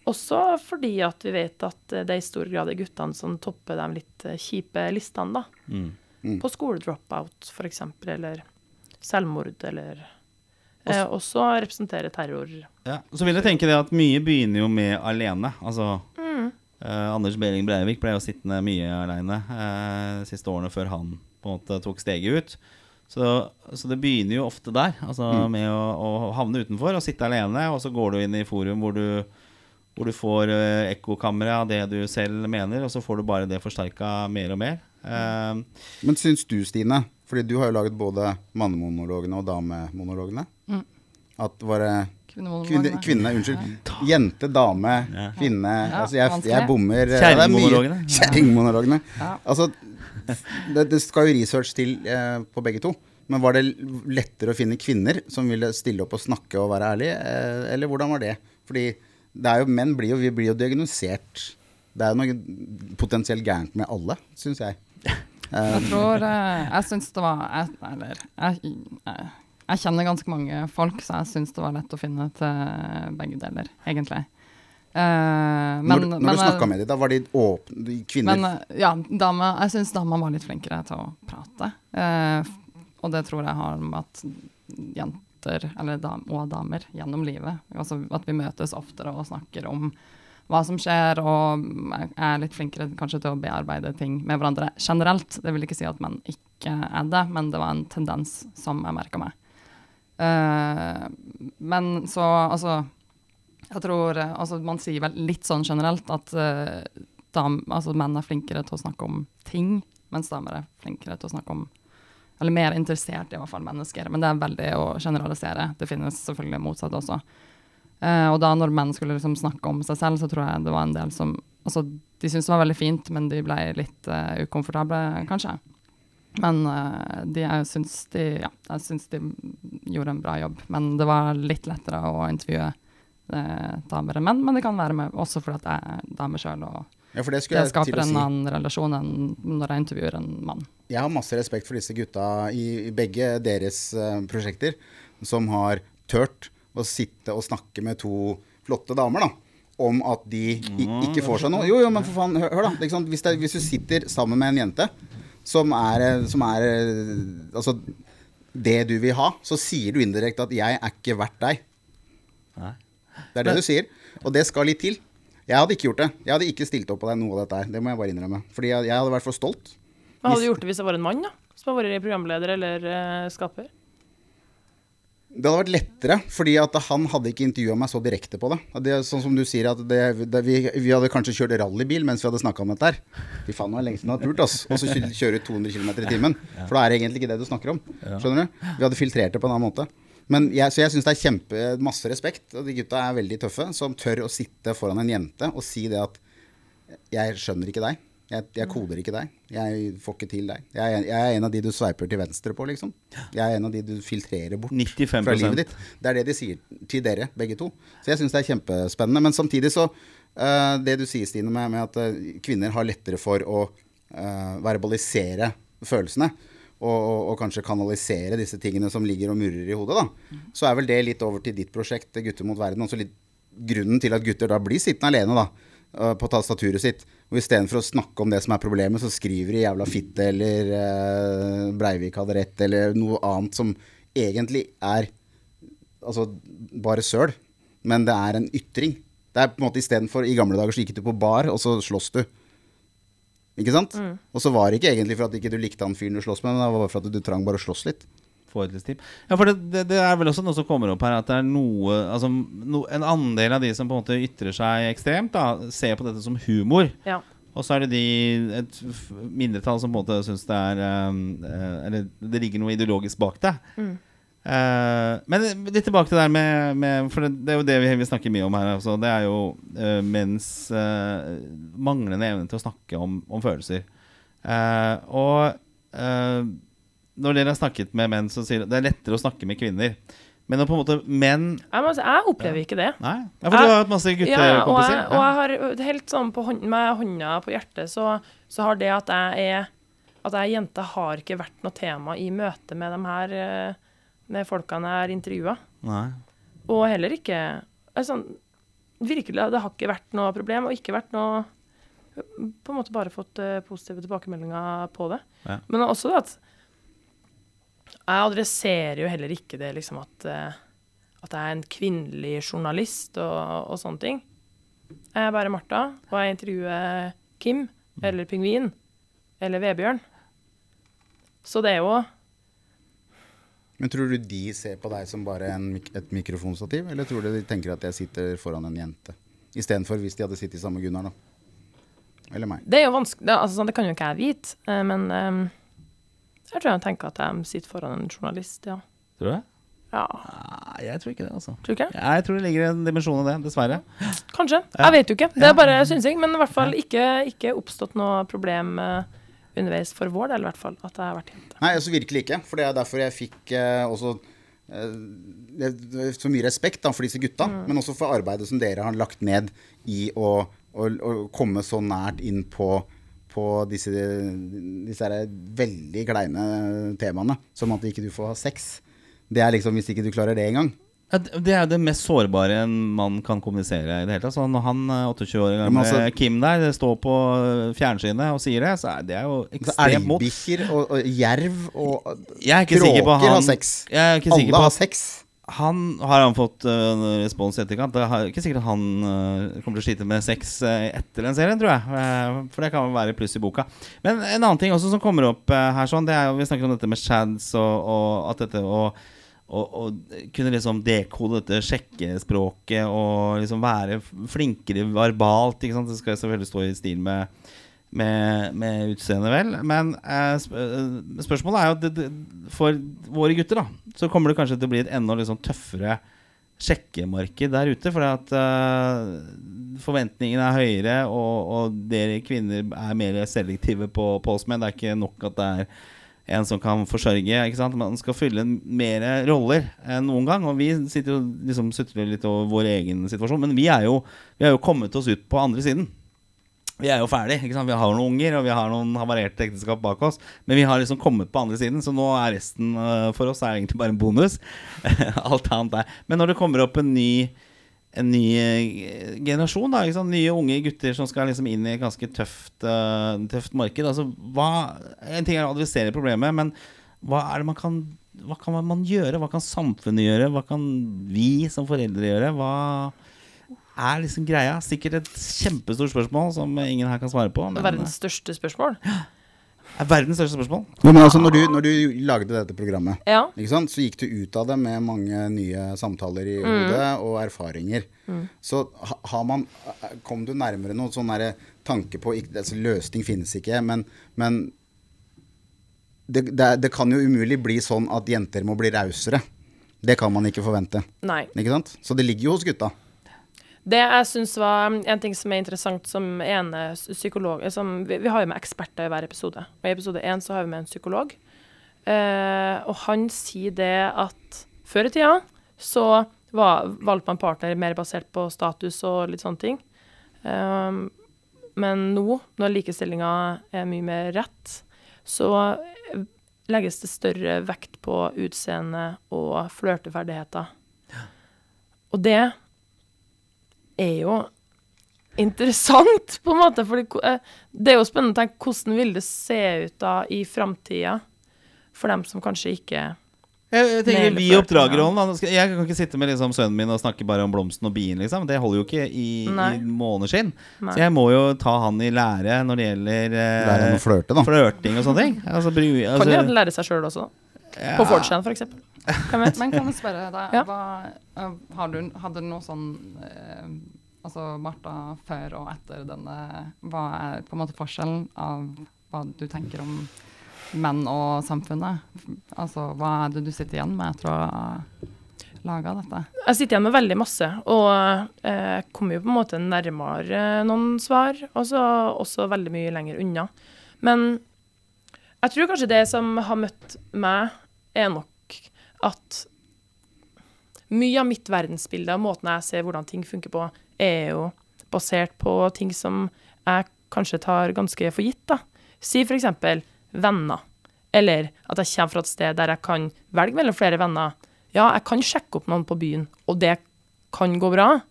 også fordi at vi vet at eh, det i stor grad er guttene som topper de litt kjipe listene, da. Mm. På skoledropout, eksempel, eller selvmord, eller eh, Også representere terror. Ja. Så vil jeg tenke det at mye begynner jo med alene. Altså Mm. eh, Anders Behring Breivik ble jo sittende mye aleine eh, de siste årene før han på en måte tok steget ut. Så, så det begynner jo ofte der, altså med å, å havne utenfor og sitte alene. Og så går du inn i forum hvor du, hvor du får eh, ekkokamre av det du selv mener, og så får du bare det forsterka mer og mer. Eh, Men syns du, Stine, fordi du har jo laget både mannemonologene og damemonologene, Mm. at var det Kvinne, kvinne, unnskyld. Jente, dame, kvinne. Ja, altså jeg, jeg bommer. eh, er Kjerringmonologene. Kjerringmonologene. Ja. Altså, det, det skal jo research til eh, på begge to. Men var det lettere å finne kvinner som ville stille opp og snakke og være ærlige, eh, eller hvordan var det? Fordi det er jo, menn blir jo, vi blir jo diagnosert Det er jo noe potensielt gærent med alle, syns jeg. Jeg tror eh, Jeg syns det var jeg, Eller jeg, jeg, jeg kjenner ganske mange folk, så jeg syns det var lett å finne til begge deler, egentlig. Uh, men, når, når men, du snakka med dem, da var de åpne de Kvinner Men eh, ja, dame, jeg syns dama var litt flinkere til å prate. Uh, og det tror jeg har med at jenter, eller dam, og damer, gjennom livet altså At vi møtes oftere og snakker om hva som skjer, og er litt flinkere kanskje til å bearbeide ting med hverandre generelt. Det vil ikke si at menn ikke er det, men det var en tendens som jeg merka meg. Uh, men så, altså Jeg tror altså, Man sier vel litt sånn generelt at uh, dam, altså, menn er flinkere til å snakke om ting, mens damer er flinkere til å snakke om Eller mer interessert i hvert fall mennesker. Men det er veldig å generalisere. Det finnes selvfølgelig motsatt også. Eh, og da når menn skulle liksom snakke om seg selv, så tror jeg det var en del som Altså, de syntes det var veldig fint, men de ble litt uh, ukomfortable, kanskje. Men uh, de, jeg syns de, ja, jeg syns de gjorde en bra jobb. Men det var litt lettere å intervjue damer enn menn. Men det kan være med, også fordi jeg er dame sjøl, Ja, det det skaper en si. annen relasjon enn når jeg intervjuer en mann. Jeg har masse respekt for disse gutta i, i begge deres prosjekter, som har tørt å sitte og snakke med to flotte damer, da. Om at de i, ikke får seg noe. Jo, jo, men for faen, hør, hør da. Ikke sant? Hvis, det, hvis du sitter sammen med en jente som er, eh, som er eh, Altså det du vil ha, så sier du indirekte at 'jeg er ikke verdt deg'. Nei. Det er det du sier. Og det skal litt til. Jeg hadde ikke gjort det. Jeg hadde ikke stilt opp på deg noe av dette her. Det må jeg bare innrømme. Fordi jeg, jeg hadde vært for stolt. Hva hadde du gjort det hvis det var en mann, da? Som har vært programleder eller uh, skaper? Det hadde vært lettere, fordi at han hadde ikke intervjua meg så direkte på det. det er sånn som du sier, at det, det, vi, vi hadde kanskje kjørt rallybil mens vi hadde snakka om dette her. Fy faen, det lenge siden jeg hadde pult, ass. Og så kjø- kjøre 200 km i timen. For da er det egentlig ikke det du snakker om. Skjønner du? Vi hadde filtrert det på en annen måte. Men jeg, så jeg syns det er kjempe, masse respekt. Og de gutta er veldig tøffe, som tør å sitte foran en jente og si det at Jeg skjønner ikke deg. Jeg, jeg koder ikke deg. Jeg får ikke til deg. Jeg, er- jeg er en av de du sveiper til venstre på, liksom. Jeg er en av de du filtrerer bort 95%. fra livet ditt. Det er det de sier til dere, begge to. Så jeg syns det er kjempespennende. Men samtidig så uh, Det du sier, Stine, med, med at uh, kvinner har lettere for å uh, verbalisere følelsene. Og, og, og kanskje kanalisere disse tingene som ligger og murrer i hodet, da. Så er vel det litt over til ditt prosjekt, Gutter mot verden. Også litt grunnen til at gutter da blir sittende alene, da. På tastaturet sitt. Og istedenfor å snakke om det som er problemet, så skriver de 'jævla fitte' eller eh, 'Breivik hadde rett' eller noe annet som egentlig er altså bare søl, men det er en ytring. Det er på en måte istedenfor I gamle dager så gikk du på bar, og så slåss du. Ikke sant? Og så var det ikke egentlig for at ikke du likte han fyren du slåss med, men det var bare for at du trang bare å slåss litt. Ja, for det, det, det er vel også noe som kommer opp her, at det er noe Altså no, en andel av de som på en måte ytrer seg ekstremt, da, ser på dette som humor. Ja. Og så er det de, et mindretall som på en måte syns det er um, eh, Eller det ligger noe ideologisk bak det. Eh, men litt tilbake til det der med, med For det, det er jo det vi, vi snakker mye om her. Altså, det er jo uh, menns manglende evne til å snakke om, om følelser. Og når dere har snakket med menn, som sier det er lettere å snakke med kvinner. Men på en måte menn Jeg, må jeg opplever ikke det. Nei? Ja, for du har hatt masse Ja, og guttekompiser. jeg, og jeg har helt sånn på hånd, med hånda på hjertet, så, så har det at jeg er At jeg er jente, har ikke vært noe tema i møte med de her eh, Med folkene jeg har intervjua. Og heller ikke altså, Virkelig, det har ikke vært noe problem, og ikke vært noe På en måte bare fått eh, positive tilbakemeldinger på det. Ja. Men også det at Jeg adresserer jo heller ikke det liksom at eh, At jeg er en kvinnelig journalist og, og sånne ting. Jeg er bare Martha, og jeg intervjuer Kim eller Pingvin eller Vebjørn. Så det er jo Men tror du de ser på deg som bare en, et mikrofonstativ, eller tror du de tenker at jeg sitter foran en jente? Istedenfor hvis de hadde sittet sammen med Gunnar, da. Eller meg. Det er jo vanskelig, det, altså, sånn, det kan jo ikke jeg vite, men men eh, jeg tror jeg tenker at de sitter foran en journalist, ja. Tror du det? Ja, Nei, jeg tror ikke det, altså. tror du ikke? Ja, jeg tror det ligger en dimensjon i det, dessverre. Kanskje. Jeg vet jo ikke. Det er bare synsing, men i hvert fall ikke, ikke oppstått noe problem eh, underveis for vår del, i hvert fall, at jeg har vært jente. Nei, altså virkelig ikke. For det er derfor jeg fikk eh, også eh, så mye respekt da, for disse gutta, men også for arbeidet som dere har lagt ned i å, å, å komme så nært inn på, på disse, disse veldig kleine temaene, som at ikke du får ha sex. Det er liksom hvis ikke du klarer det engang. Det er jo det mest sårbare en mann kan kommunisere i det hele tatt. Så når han eh, 28 år men gamle altså- Kim der står på eh, fjernsynet og sier det, så er det er jo ekstremt mot. Elgbikkjer og, og jerv og er kråker har sex. Alle har sex. Han Har han fått uh, respons i etterkant? Det er ikke sikkert han uh, kommer til å slite med sex uh, etter den serien, tror jeg. For det kan være pluss i boka. Men en annen ting også som kommer opp her, sånn Det er jo Vi snakker om dette med shads og, og at dette å kunne liksom dekode dette sjekkespråket og liksom være flinkere verbalt. Ikke sant? Det skal selvfølgelig stå i stil med med, med utseendet, vel. Men eh, eh, spørsmålet er jo at det, det, for våre gutter da så kommer det kanskje til å bli et enda liksom tøffere sjekkemarked der ute. For at eh, forventningene er høyere, og, og dere kvinner er mer selektive på, på oss menn. Det er ikke nok at det er en som kan forsørge. Ikke sant? Man skal fylle mer roller enn noen gang. Og vi sitter jo liksom sutrer litt over vår egen situasjon, men vi er jo, vi er jo kommet oss ut på andre siden. Vi er jo ferdig. ikke sant? Vi har noen unger og vi har noen havarerte ekteskap bak oss. Men vi har liksom kommet på andre siden, så nå er resten øh, for oss er egentlig bare en bonus. Alt annet er Men når det kommer opp en ny en ny eh, generasjon, da, ikke sant? nye unge gutter som skal liksom inn i et ganske tøft, uh, tøft marked. Altså, hva, en ting er å adressere problemet, men hva er det man kan hva kan man gjøre? Hva kan samfunnet gjøre? Hva kan vi som foreldre gjøre? Hva er liksom greia? Sikkert et kjempestort spørsmål som ingen her kan svare på. Men Verdens største spørsmål. er verdens største spørsmål. Jo, men altså, når du, når du lagde dette programmet, Ja. ikke sant, så gikk du ut av det med mange nye samtaler i hodet og erfaringer. Så har man Kom du nærmere noen sånn derre tanke på ikke, altså, Løsning finnes ikke, men, men det, det, det kan jo umulig bli sånn at jenter må bli rausere. Det kan man ikke forvente. Nei. Ikke sant? Så det ligger jo hos gutta. Det jeg syns var en ting som er interessant som ene psykolog som, vi, vi har jo med eksperter i hver episode. Og I episode én så har vi med en psykolog. Eh, og han sier det at før i tida så var, valgte man partner mer basert på status og litt sånne ting. Eh, men nå, når likestillinga er mye mer rett, så legges det større vekt på utseende og flørteferdigheter. Og det er jo interessant, på en måte. For det er jo spennende å tenke hvordan vil det se ut da i framtida for dem som kanskje ikke Jeg, jeg tenker Vi i oppdragerrollen. Jeg kan ikke sitte med liksom sønnen min og snakke bare om blomsten og bien. Liksom. Det holder jo ikke i, i måneskinn. Så jeg må jo ta han i lære når det gjelder eh, Lære han å flørte, da. flørting og sånne ting. Altså, Kan altså, jo lære seg sjøl også. På 4chan, for eksempel. Men kan jeg spørre deg, Ja. hva, eh, har du, hadde du noe sånn eh, Altså Martha før og etter denne Hva er på en måte forskjellen av hva du tenker om menn og samfunnet? Altså hva er det du sitter igjen med etter å ha laga dette? Jeg sitter igjen med veldig masse, og eh, kommer jo på en måte nærmere noen svar, og så også veldig mye lenger unna. Men jeg tror kanskje det som har møtt meg, er nok at mye av mitt verdensbilde og måten jeg ser hvordan ting funker på, er jo basert på ting som jeg kanskje tar ganske for gitt. da. Si eksempel venner, eller at jeg kommer fra et sted der jeg kan velge mellom flere venner. Ja, jeg kan sjekke opp noen på byen, og det kan gå bra.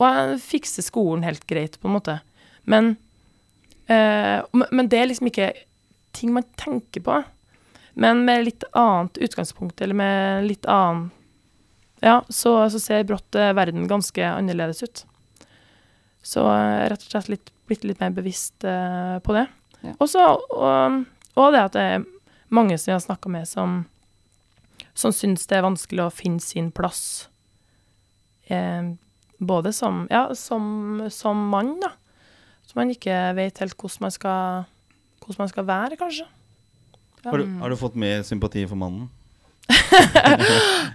Og jeg fikser skolen helt greit, på en måte. Men, eh, men- men det er liksom ikke ting man tenker på. Men med litt annet utgangspunkt, eller med litt annen Ja, så, så ser brått eh, verden ganske annerledes ut. Så eh, rett og slett litt, blitt litt mer bevisst uh, på det. Ja. Også, og, og det at det er mange som jeg har snakka med, som, som syns det er vanskelig å finne sin plass. Eh, både som, ja, som, som mann, da. Så man ikke vet helt hvordan man skal, hvordan man skal være, kanskje. har, du, har du fått mer sympati for mannen?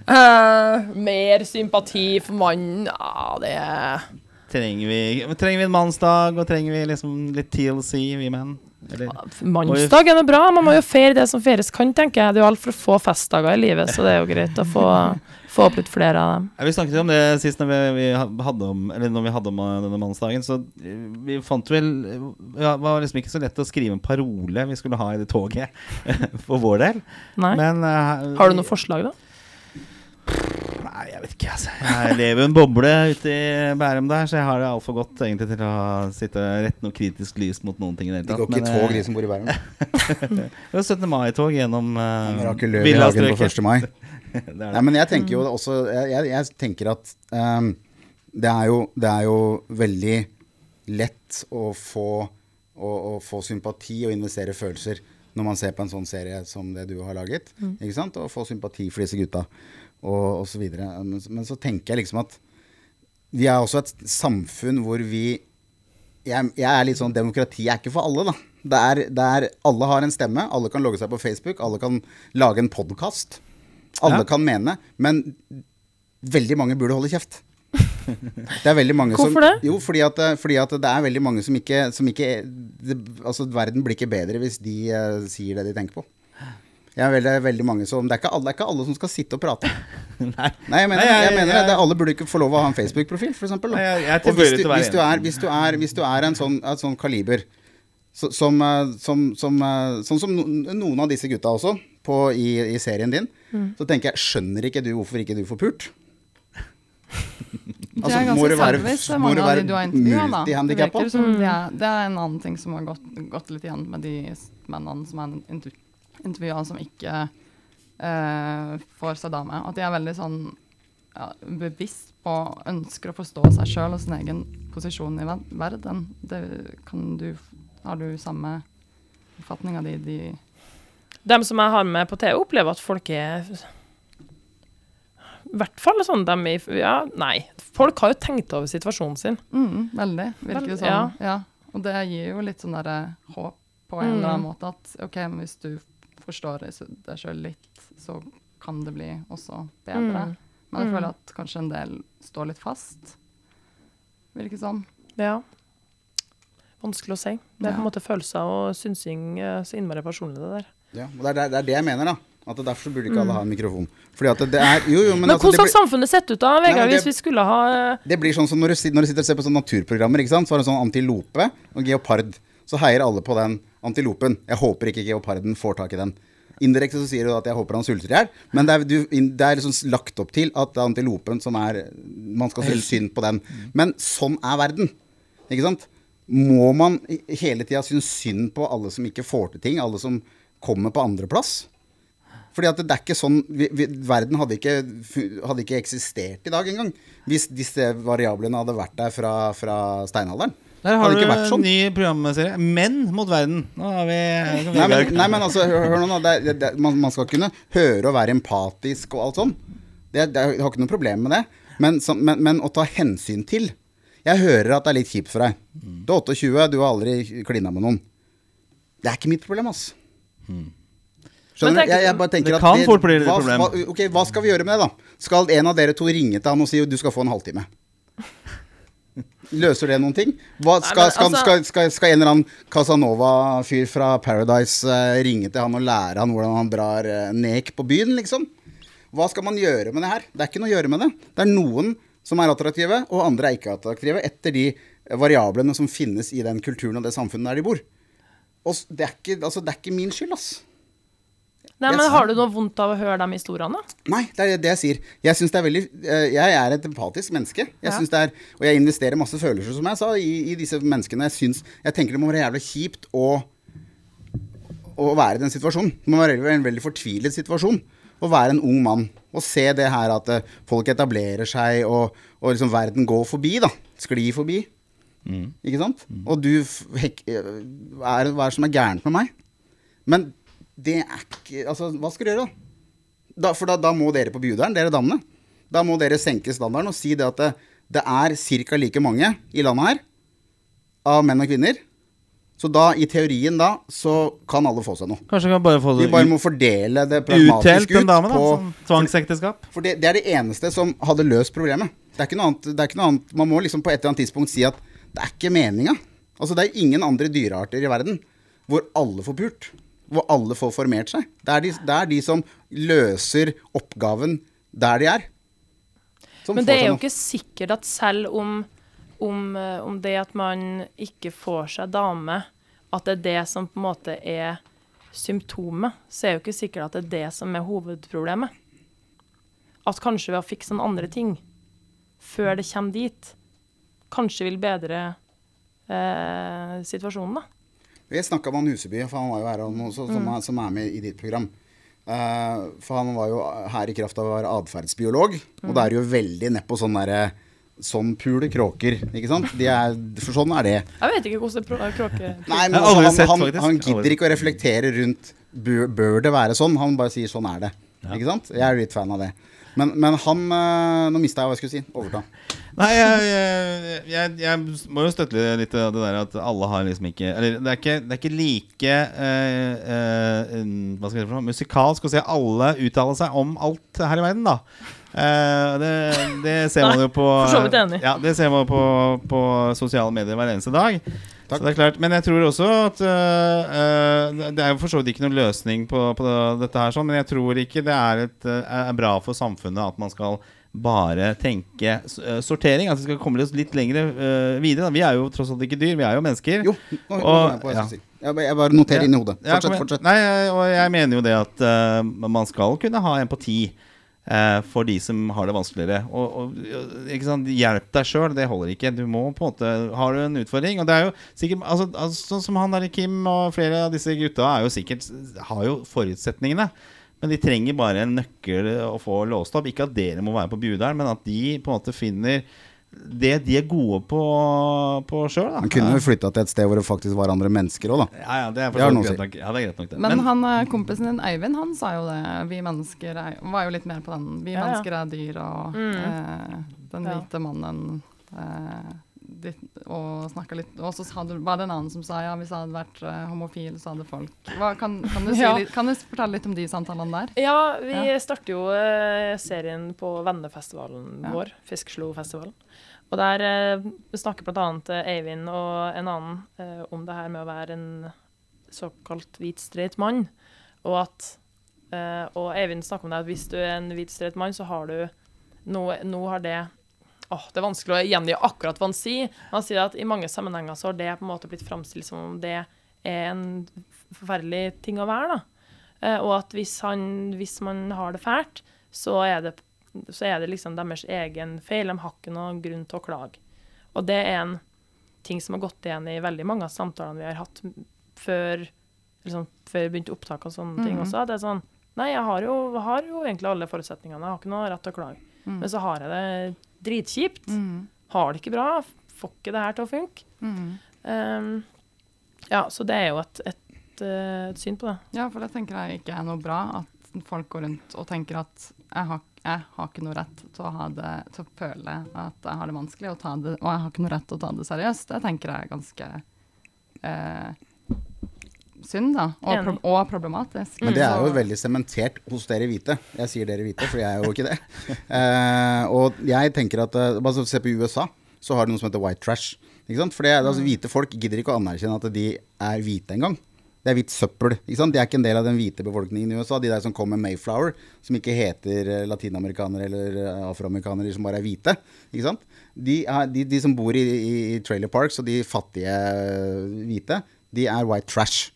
uh, mer sympati for mannen, ja, det er Trenger vi, trenger vi en mannsdag, og trenger vi liksom litt TLC, vi menn? Mannsdagen er bra, man må jo feire det som feires kan, tenker jeg. Det er jo alt for få festdager i livet, så det er jo greit å få, få opp litt flere av dem. Ja, Vi snakket jo om det sist når vi, vi hadde om Eller når vi hadde om uh, denne mannsdagen. Så uh, vi fant vel ja, Det var liksom ikke så lett å skrive en parole vi skulle ha i det toget. For vår del. Nei. Men uh, Har du noen forslag, da? Nei, jeg vet ikke, altså. Jeg lever en boble ute i Bærum der, så jeg har det altfor godt egentlig til å sitte og rette noe kritisk lys mot noen ting i det går ikke ikke tog, de som bor i Bærum. Det var 17. mai-tog gjennom uh, villastrøket. i hagen på 1. mai. Det Nei, men jeg tenker jo også Jeg, jeg, tenker at um, det, er jo, det er jo veldig lett å få, å, å få sympati og investere følelser når man ser på en sånn serie som det du har laget. Ikke sant? Og få sympati for disse gutta og, osv. Men, men så tenker jeg liksom at vi er også et samfunn hvor vi jeg, jeg er litt sånn Demokrati er ikke for alle, da. Det er, det er, alle har en stemme. Alle kan logge seg på Facebook. Alle kan lage en podkast. Alle Ja. kan mene. Men veldig mange burde holde kjeft. Det er veldig mange Hvorfor som, det? Jo, fordi at, fordi at det er veldig mange som ikke, som ikke det, Altså, verden blir ikke bedre hvis de uh, sier det de tenker på. Jeg er veldig, mange som, det, er ikke alle, det er ikke alle som skal sitte og prate. Nei. Nei, jeg mener, Nei, jeg- jeg mener jeg- det. det. Alle burde ikke få lov å ha en Facebook-profil, f.eks. Er Og hvis du, hvis, du er, hvis, du er, hvis du er en sånn, et sånn kaliber så, som, eh, som, som, eh, Sånn som noen av disse gutta også, på, i, i serien din, Mm. så tenker jeg Skjønner ikke du hvorfor ikke du får pult? Det Altså, er må ganske det være- mange av de du har intervjua. Det er, det er en annen ting som har gått, gått litt igjen med de mennene som er inter intervjua, som ikke eh, får seg dame. At de er veldig sånn ja, bevisst på ønsker å forstå seg sjøl og sin egen posisjon i verden. Det kan du Har du samme oppfatning av de, de Dem som jeg har med på TV, opplever at folk er I hvert fall sånn dem i Ja, nei. Folk har jo tenkt over situasjonen sin. mm, Veldig, virker det sånn. ja. Ja. Og det gir jo litt sånn derre håp på en eller annen Mm. måte at OK, hvis du forstår deg så- sjøl litt, så kan det bli også bedre. Mm. Men jeg Mm. føler at kanskje en del står litt fast. Virker sånn. Ja. Vanskelig å si. Det er på en måte følelser og synsing eh, så innmari personlig, det der. Ja, og det, er, det er- det jeg mener, da. At Derfor burde ikke alle ha en mikrofon. Fordi at det, det er Jo, jo, men, Men, altså, hvordan har samfunnet sett ut da, Vegard, hvis vi skulle ha eh, Det blir sånn som når du, når du sitter og ser på sånne naturprogrammer, ikke sant? så har du sånn antilope og geopard. Så heier alle på den antilopen. Jeg håper ikke geoparden får tak i den. Indirekte så sier du at jeg håper han sulter i hjel, men det er, du, det er liksom lagt opp til at det er antilopen som er Man skal synes synd på den. Men sånn er verden. Ikke sant? Må man hele tida synes synd på alle som ikke får til ting? Alle som kommer på andreplass? Fordi at det er ikke sånn vi, vi, Verden hadde ikke, hadde ikke eksistert i dag engang hvis disse variablene hadde vært der fra, fra steinalderen. Der har du en sånn. ny programserie. Menn mot verden. Nå har vi Nei, men, nei, men altså, hør, hør nå. Det, det, man, man skal kunne høre og være empatisk og alt sånn. Det, det, jeg har ikke noe problem med det. Men, så, men, men å ta hensyn til Jeg hører at det er litt kjipt for deg. Du er 28, du har aldri klina med noen. Det er ikke mitt problem, ass. Skjønner du? Jeg, jeg bare tenker Det at kan fort bli hva, problem. Hva, ok, hva skal vi gjøre med det, da? Skal en av dere to ringe til han og si du skal få en halvtime? Løser det noen ting? Hva, skal, altså- skal, skal, skal en eller annen Casanova-fyr fra Paradise uh, ringe til han og lære han hvordan han drar uh, nek på byen, liksom? Hva skal man gjøre med det her? Det er ikke noe å gjøre med det. Det er noen som er attraktive, og andre er ikke attraktive, etter de variablene som finnes i den kulturen og det samfunnet der de bor. Og det er ikke, altså, det er ikke min skyld, ass. Nei, men Har du noe vondt av å høre de historiene? Nei, det er det jeg sier. Jeg synes det er veldig eh, Jeg er et empatisk menneske. Jeg Ja. det er Og jeg investerer masse følelser, som jeg sa, i, i disse menneskene. Jeg synes Jeg tenker det må være jævlig kjipt å å være i den situasjonen. Det må være en veldig fortvilet situasjon. Å være en ung mann og se det her at eh, folk etablerer seg, og, og liksom verden går forbi, da. Sklir forbi. Ikke sant? Og du hek, eh, er, Hva er det som er gærent med meg? Men det er ikke Altså, hva skal du gjøre, da? da for da, da må dere på bjuderen, dere damene. Da må dere senke standarden og si det at det, det er ca. like mange i landet her av menn og kvinner. Så da, i teorien da, så kan alle få seg noe. Kanskje vi kan bare få Vi det bare må fordele det pragmatisk ut damen, da. på tvangsekteskap. For det, det er det eneste som hadde løst problemet. Det er annet, det er ikke noe annet Man må liksom på et eller annet tidspunkt si at det er ikke meninga. Altså, det er ingen andre dyrearter i verden hvor alle får pult. Hvor alle får formert seg. Det er de, det er de som løser oppgaven der de er. Men det er jo ikke sikkert at selv om, om, eh, om det at man ikke får seg dame, at det er det som på en måte er symptomet, så er jo ikke sikkert at det er det som er hovedproblemet. at kanskje ved å fikse noen andre ting før det kommer dit, kanskje vil bedre eh, situasjonen, da. Jeg snakka med han Huseby, for han var jo her også, som, Mm. er, som er med i ditt program. Uh, for han var jo her i kraft av å være atferdsbiolog, og da er jo veldig nedpå sånn derre Sånn puler kråker, ikke sant? De er, for sånn er det. Jeg vet ikke hvordan kråke... Nei, men altså, han, sett, han, han gidder ikke å reflektere rundt bør, bør det være sånn. Han bare sier 'sånn er det'. Ikke sant? Jeg er litt fan av det. Men, men han øh, Nå mista jeg hva jeg skulle si. Overta. Nei, jeg, jeg, jeg, jeg må jo støtte litt det der at alle har liksom ikke Eller det er ikke, det er ikke like eh, eh, Hva skal jeg si for noe musikalsk å se alle uttale seg om alt her i verden, da. Eh, det, det ser man jo på for så vidt enig. Ja, det ser man på, på sosiale medier hver eneste dag. Så det er klart, Men jeg tror også at øh, Det er jo for så vidt ikke noen løsning på, på dette her, sånn, men jeg tror ikke det er, et, øh, er bra for samfunnet at man skal bare tenke sortering. At vi skal komme oss litt lenger uh, videre. Da. Vi er jo tross alt ikke dyr, vi er jo mennesker. Jo, nå, Og- jeg på jeg ja. si. Jeg, bare- jeg bare noterer Ja. i hodet. Fortsett. ja, fortsett. Nei, og jeg mener jo det at uh, man skal kunne ha empati eh, for de som har det vanskeligere. Og, og? Hjelp deg sjøl, det holder ikke. Du må på en måte Har du en utfordring Og det er jo sikkert altså, altså, Sånn som han der Kim og flere av disse gutta er jo sikkert har jo forutsetningene. Men de trenger bare en nøkkel å få låst opp. Ikke at dere må være på Bjudalen, men at de på en måte finner det de er gode på, på sjøl. Han kunne jo flytta til et sted hvor det faktisk var andre mennesker òg, da. Ja, ja, det er, Det greit nok. Ja, det er greit nok det. Men, han eh, kompisen din Øyvind, han sa jo det. Vi mennesker er, var jo litt mer på den. Vi Ja, ja. mennesker er dyr, og Mm. eh, den Ja. hvite mannen eh, ditt, Og snakka litt Og så hadde, var det en annen som sa ja, hvis jeg hadde vært uh, homofil, så hadde folk Hva, kan, kan, du si Ja. kan du fortelle litt om de samtalene der? Ja, vi Ja. starter jo uh, serien på vennefestivalen Ja. vår, Fiskeslofestivalen. Og der uh, snakker bl.a. Eivind og en annen uh, om det her med å være en såkalt hvit streit mann. Og at Og Eivind snakker om det at hvis du er en hvit streit mann, så har du Nå, nå har det Åh, Det er vanskelig å gjengi akkurat hva han sier. Han sier at i mange sammenhenger så har det på en måte blitt framstilt som om det er en forferdelig ting å være. da. Eh, og at hvis, han, hvis man har det fælt, så er det, så er det liksom deres egen feil. De har ikke noen grunn til å klage. Og det er en ting som har gått igjen i veldig mange av samtalene vi har hatt før, liksom, før vi begynte opptak og sånne ting Mhm. også. Det er sånn Nei, jeg har jo, har jo egentlig alle forutsetningene. Jeg har ikke noe rett til å klage. Mm. Men så har jeg det dritkjipt. Mm. Har det ikke bra. Får ikke det her til å funke. Mm. Um, ja, så det er jo et, et, eh, et syn på det. Ja, for det tenker jeg ikke er noe bra. At folk går rundt og tenker at jeg har, jeg har ikke noe rett til å, ha det, til å føle at jeg har det vanskelig, og, ta det, og jeg har ikke noe rett til å ta det seriøst. Det tenker jeg er ganske eh, synd, da. Og, pro og problematisk. Men det er jo veldig sementert hos dere hvite. Jeg sier dere hvite, for jeg er jo ikke det. Uh, og jeg tenker at uh, Bare se på USA, så har de noe som heter white trash. Ikke sant? For det, er- altså, hvite folk gidder ikke å anerkjenne at de er hvite engang. Det er hvitt søppel. ikke sant? De er ikke en del av den hvite befolkningen i USA. De der som kommer med Mayflower, som ikke heter eh, latinamerikanere eller afroamerikanere, som bare er hvite. ikke sant? De, er, de, de som bor i, i, trailer parks, og de fattige hvite, de er white trash.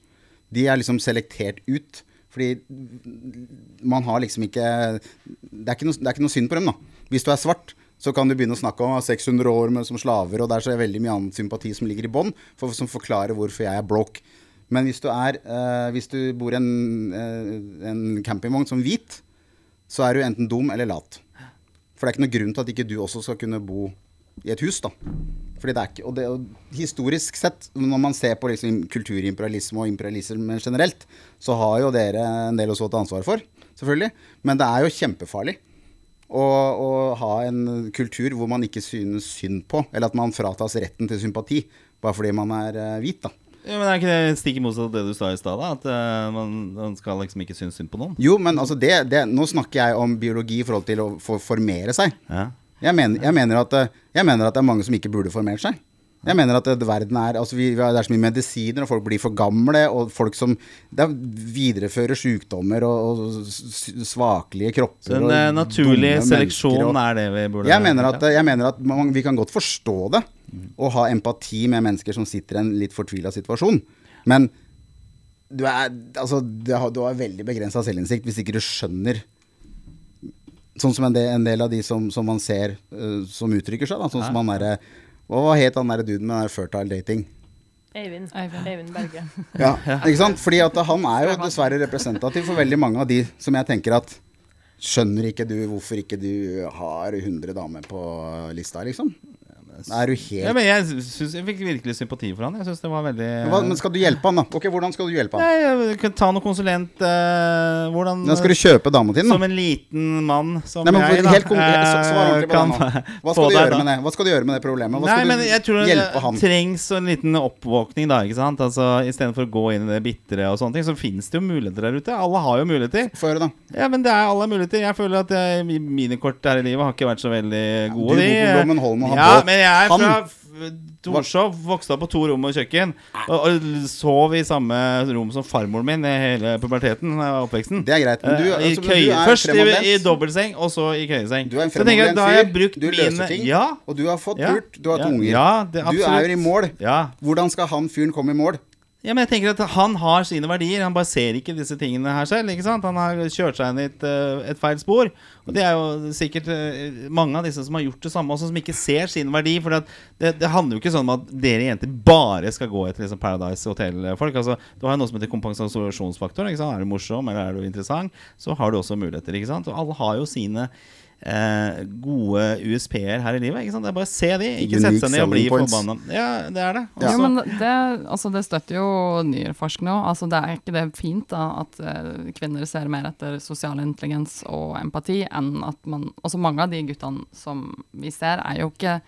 De er liksom selektert ut. Fordi man har liksom ikke Det er ikke noe, det er ikke noe synd på dem, da. Hvis du er svart, så kan du begynne å snakke om 600 år med, som slaver, og der så er veldig mye annen sympati som ligger i bånn, for, som forklarer hvorfor jeg er broke. Men hvis du, er, eh, hvis du bor i en, eh, en campingvogn som hvit, så er du enten dum eller lat. For det er ikke noe grunn til at ikke du også skal kunne bo i et hus, da. Fordi det er ikke, og det, og historisk sett, når man ser på liksom kulturimperialisme og imperialisme generelt, så har jo dere en del også til ansvar for, selvfølgelig. Men det er jo kjempefarlig å, å ha en kultur hvor man ikke synes synd på, eller at man fratas retten til sympati, bare fordi man er eh, hvit, da. Ja, men Er ikke det stikk motsatt av det du sa i stad? At uh, man, man skal liksom ikke synes synd på noen? Jo, men altså det, det, nå snakker jeg om biologi i forhold til å formere seg. Ja. Jeg mener, jeg, mener at, eh, jeg mener at det er mange som ikke burde formert seg. Jeg mener at det, verden er altså vi, Det er så mye medisiner, og folk blir for gamle. Og folk som er, viderefører sykdommer og, og svakelige kropper. Så en og eh, naturlig seleksjon og- er det vi burde jeg mener at, jeg mener at man, vi kan godt forstå det, og ha empati med mennesker som sitter i en litt fortvila situasjon. Men du er, altså, du har, du har veldig begrensa selvinnsikt hvis ikke du skjønner Sånn som en del, en del av de som, som man ser uh, som uttrykker seg. Da. Sånn som han derre Hva het han derre duden med den der fertile dating? Eivind. Eivind. Eivind Berge. Ja, ikke sant? Fordi at han er jo dessverre representativ for veldig mange av de som jeg tenker at Skjønner ikke du hvorfor ikke du har 100 damer på lista, liksom? Er du helt Ja, men jeg, synes, jeg fikk virkelig sympati for han. Jeg synes det var veldig Hva, Men skal du hjelpe han, da? Ok, Hvordan skal du hjelpe han? Nei, jeg kan ta noen konsulent uh, Hvordan Da skal du kjøpe dama din, da? Som en liten mann som Nei, men jeg, da helt kon- Svar ordentlig på kan det nå. Hva skal, du gjøre med det? Hva skal du gjøre med det problemet? Hva Nei, skal men jeg du tror hjelpe det trengs en liten oppvåkning, da. ikke sant? Altså, Istedenfor å gå inn i det bitre og sånne ting, så finnes det jo muligheter der ute. Alle har jo muligheter. Få høre, da. Ja, men det er alle muligheter. Jeg føler at jeg, mine kort her i livet har ikke vært så veldig gode. du de. og ja, men jeg er Han- fra Torshov, vokste opp på to rom og kjøkken. Og, og sov i samme rom som farmoren min i hele puberteten. var oppveksten. Det er greit. Men du, Eh, altså, men du er først i, i dobbeltseng, og så i køyeseng. Du er en fremoverlent da har jeg fyr. brukt Du løser mine- ting. Ja, Og du har fått pult. Du har Ja. unger. Ja, du er jo i mål. ja. Hvordan skal han fyren komme i mål? Ja, men jeg tenker at Han har sine verdier. Han bare ser ikke disse tingene her selv. ikke sant? Han har kjørt seg inn i et, eh, et feil spor. Og det er jo sikkert eh, mange av disse som har gjort det samme, også som ikke ser sin verdi. For det, det handler jo ikke sånn om at dere jenter bare skal gå etter liksom Paradise Hotel-folk. Altså, Du har jo noe som heter kompensasjonsfaktor. ikke sant? Er du morsom eller er du interessant, så har du også muligheter. ikke sant? Og alle har jo sine eh, gode USP-er her i livet. ikke sant? Det er bare å se de, ikke Unique sette seg ned og bli forbanna. Ja, det er det. Ja. Jo, men det, altså det støtter jo nyere forskning òg. Altså det er ikke det fint da, at eh, kvinner ser mer etter sosial intelligens og empati enn at man Altså mange av de guttene som vi ser, er jo ikke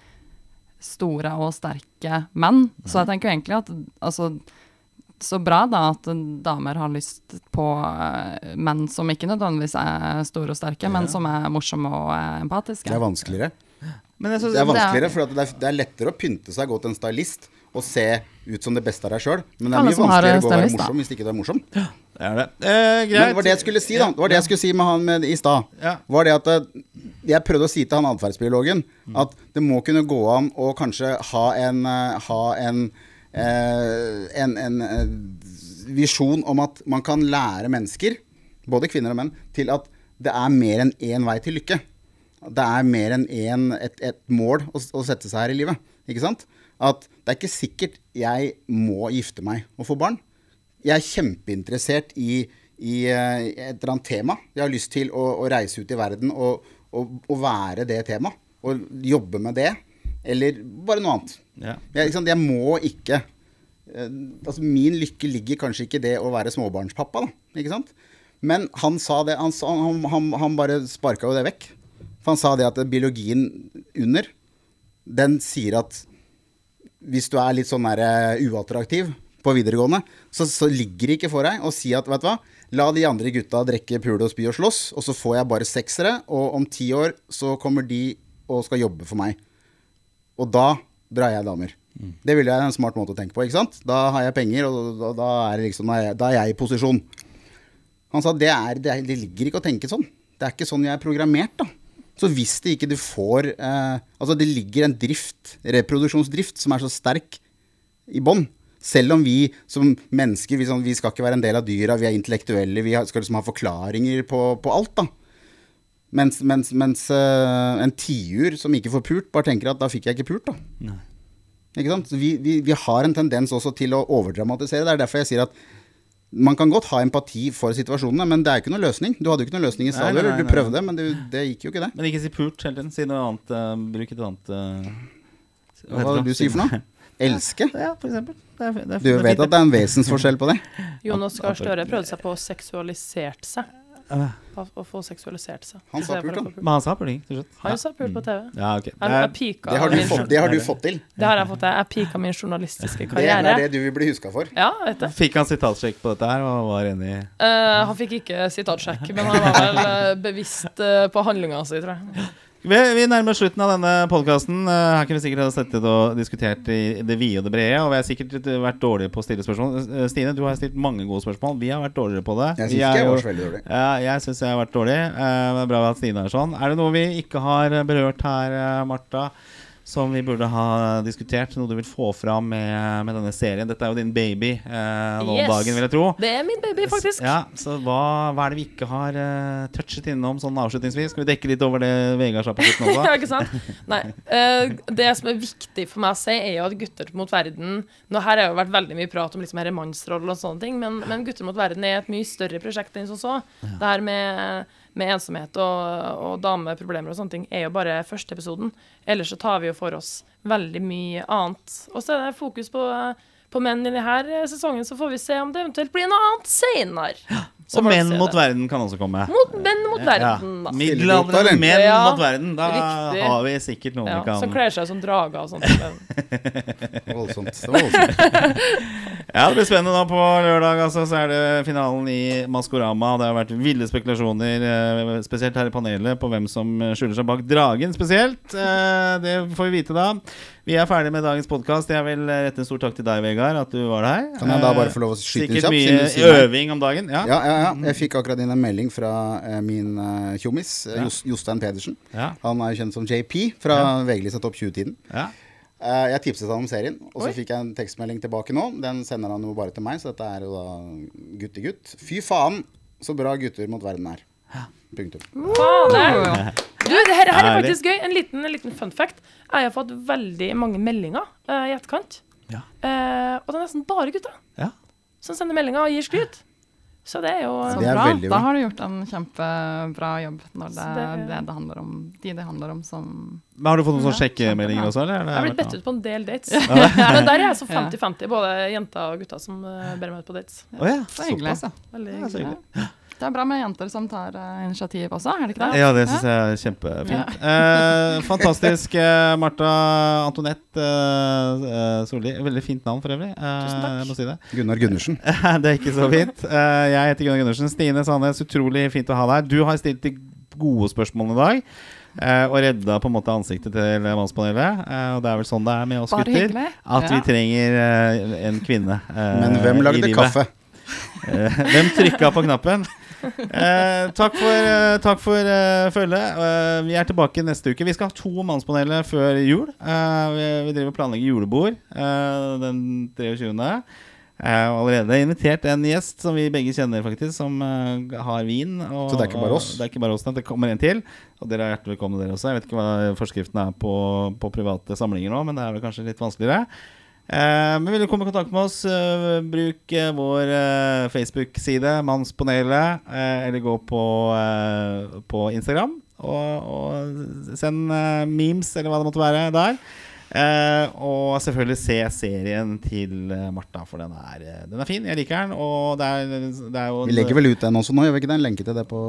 store og sterke menn. Så jeg tenker jo egentlig at altså så bra da at damer har lyst på eh, menn som ikke nødvendigvis er store og sterke, men som er morsomme og eh, empatiske. Det er vanskeligere. Men jeg synes, Det er Det er- vanskeligere, for at det er, det er lettere å pynte seg, gå til en stylist og se ut som det beste av deg sjøl. Men det er mye vanskeligere å gå og være stylist, da. morsom hvis ikke du er morsom. det er det. Eh, greit. Men det var det jeg skulle si, da. Det var det jeg skulle si med han med, i stad. Ja. Var det at eh, Jeg prøvde å si til han atferdsbiologen at det må kunne gå an å kanskje ha en, ha en, en, en eh, visjon om at man kan lære mennesker, både kvinner og menn, til at det er mer enn én vei til lykke. Det er mer enn en, et, et mål å, å sette seg her i livet. Ikke sant? At det er ikke sikkert jeg må gifte meg og få barn. Jeg er kjempeinteressert i, i eh, et eller annet tema. Jeg har lyst til å, å reise ut i verden og, og, og være det temaet. Og jobbe med det. Eller bare noe annet. Ja. Jeg, jeg må ikke eh, altså Min lykke ligger kanskje ikke i det å være småbarnspappa, da. Ikke sant? Men han sa det Han, han, han, han bare sparka jo det vekk. For han sa det at biologien under, den sier at hvis du er litt sånn der, eh, uattraktiv på videregående, så, så ligger det ikke for deg å si at vet du hva, la de andre gutta drikke, pule og spy og slåss, og så får jeg bare seksere, og om ti år så kommer de og skal jobbe for meg. Og da drar jeg damer. Det ville jeg en smart måte å tenke på. ikke sant? Da har jeg penger, og da, da, er, liksom, da, er jeg, da er jeg i posisjon. Han sa det, det, det ligger ikke å tenke sånn. Det er ikke sånn jeg er programmert. da. Så hvis det ikke du får eh, Altså det ligger en drift, reproduksjonsdrift, som er så sterk i bånn. Selv om vi som mennesker vi, sånn, vi skal ikke være en del av dyra, vi er intellektuelle, vi skal liksom ha forklaringer på, på alt. da. Mens, mens, mens uh, en tiur som ikke får pult, bare tenker at da fikk jeg ikke pult. da. Ikke sant? Så Vi, vi, vi har en tendens også til å overdramatisere. Det er derfor jeg sier at man kan godt ha empati for situasjonene, men det er jo ikke noe løsning. Du hadde jo ikke noe løsning i Nei, stad. nei, Du nei. prøvde, men det, det gikk jo ikke det. Men ikke si pult hele tiden. Si noe annet. Uh, bruk et annet uh, Hva var det du sier for noe? Elske? Ja, for eksempel. Det er, det er, Du vet at det er en vesensforskjell på det? Jonas Gahr Støre prøvde seg på å seksualisert seg. Uh, Å få seksualisert seg. Han sa pult, han. Men han sa puling til slutt. Han sa pult på TV. Ja, okay. Jeg, Det jeg pika Det har du min, fått, det har du fått til. det har jeg fått til. Jeg pika min journalistiske karriere. Det er det du vil bli huska for. Ja, vet du. fikk han sitatsjekk på dette her og var enig i Eh, han fikk ikke sitatsjekk, men han var vel eh, bevisst eh, på handlinga si, tror jeg. Vi, vi nærmer oss slutten av denne podkasten. her kunne vi sikkert ha sittet og diskutert i det vide og det brede. Og vi har sikkert vært dårlige på å stille spørsmål. Eh, Stine, du har stilt mange gode spørsmål. Vi har vært dårligere på det. Jeg syns jeg, jeg var veldig dårlig. Ja, jeg syns jeg har vært dårlig. Eh, det er bra at Stine er sånn. Er det noe vi ikke har berørt her, Marta? Som vi burde ha diskutert? Noe du vil få fram med, med denne serien? Dette er jo din baby eh, nå Yes. dagen, vil jeg tro. Det er min baby, faktisk. Ja, så hva, hva er det vi ikke har uh, touchet innom sånn avslutningsvis? Skal vi dekke litt over det Vegard sa på slutten Ja, ikke sant? Nei. Uh, det som er viktig for meg å si, er jo at Gutter mot verden Nå Her har jo vært veldig mye prat om liksom her og sånne ting, men, men Gutter mot verden er et mye større prosjekt enn som så. Det her med, med ensomhet og, og dameproblemer og sånne ting er jo bare første episoden. Ellers så tar vi jo for oss veldig mye annet. Og så er det fokus på, på menn i denne sesongen, så får vi se om det eventuelt blir noe annet senere. Så Og Menn mot det. verden kan også komme. Mot menn mot Ja. verden. da. Middelaldrende menn Ja, mot verden. Da riktig. har vi sikkert noen Ja, vi kan som kler seg som drager og sånt. Voldsomt. Det var voldsomt. Ja, det blir spennende da på lørdag. Altså, så er det finalen i Maskorama. Det har vært ville spekulasjoner, eh, spesielt her i panelet, på hvem som skjuler seg bak dragen spesielt. Eh, Det får vi vite da. Vi er ferdig med dagens podkast. Jeg vil rette en stor takk til deg, Vegard, at du var her. Kan jeg da Eh, bare få lov å skyte Sikkert kjapt, mye siden du sier meg? øving om dagen. Ja. Ja, ja, ja. Jeg fikk akkurat inn en melding fra eh, min uh, tjommis, eh, Jos Jostein Pedersen. Ja. Han er jo kjent som JP fra VG-lista Topp 20-tiden. Ja. Uh, jeg tipset han om serien, og så fikk jeg en tekstmelding tilbake nå. Den sender han jo bare til meg, så dette er jo da gutt til gutt. Fy faen, så bra gutter mot verden er. Punktum. Fader. Du, det her, her er faktisk gøy. En liten, en liten fun fact. Jeg har fått veldig mange meldinger uh, i etterkant. Ja. Uh, og det er nesten bare gutter Ja. som sender meldinger og gir skryt. Så det er jo Så Det er bra. veldig Da har du gjort en kjempebra jobb når det det- det det handler om, de det handler om som Men Har du fått noen sånne Ja, sjekkemeldinger også? Eller? Jeg har blitt bedt ut på en del dates. Men der er jeg så 50-50, både jenter og gutter som eh, ber meg ut på dates. Å ja, Så hyggelig. Så. ja. Veldig Ja, så hyggelig. Det er bra med jenter som tar uh, initiativ også, er det ikke det? Ja, det syns jeg er kjempefint. Eh, fantastisk, eh, Martha Antoinette eh, eh, Solli. Veldig fint navn for øvrig. Eh, Tusen takk. Jeg må si det. Gunnar Gundersen. det er ikke så fint. Eh, jeg heter Gunnar Gundersen. Stine Sandnes, utrolig fint å ha deg. Du har stilt de gode spørsmålene i dag. eh, og redda på en måte ansiktet til mannspanelet. Og det er vel sånn det er med oss Bare gutter. hyggelig. At vi trenger en kvinne. Men hvem lagde kaffe? Hvem trykka på knappen? Eh, takk for, eh, takk for eh, følget. Eh, vi er tilbake neste uke. Vi skal ha to Mannspanelet før jul. Eh, vi, vi driver og planlegger julebord den 23. Jeg har allerede invitert en gjest som vi begge kjenner, faktisk, som har vin. Og, Så det er ikke bare oss? Det er ikke bare oss, det kommer en til. Og dere er hjertelig velkomne, dere også. Jeg vet ikke hva forskriften er på, på private samlinger nå, men det er vel kanskje litt vanskeligere. Eh, men vil du komme i kontakt med oss, eh, bruk eh, vår Facebook-side, Mannspanelet, eller gå på, på Instagram og, og send memes, eller hva det måtte være, der. Og selvfølgelig se serien til Martha, for den er, den er fin. Jeg liker den. Og det er, det er jo Vi legger vel ut den også nå, gjør vi ikke det? En lenke til det på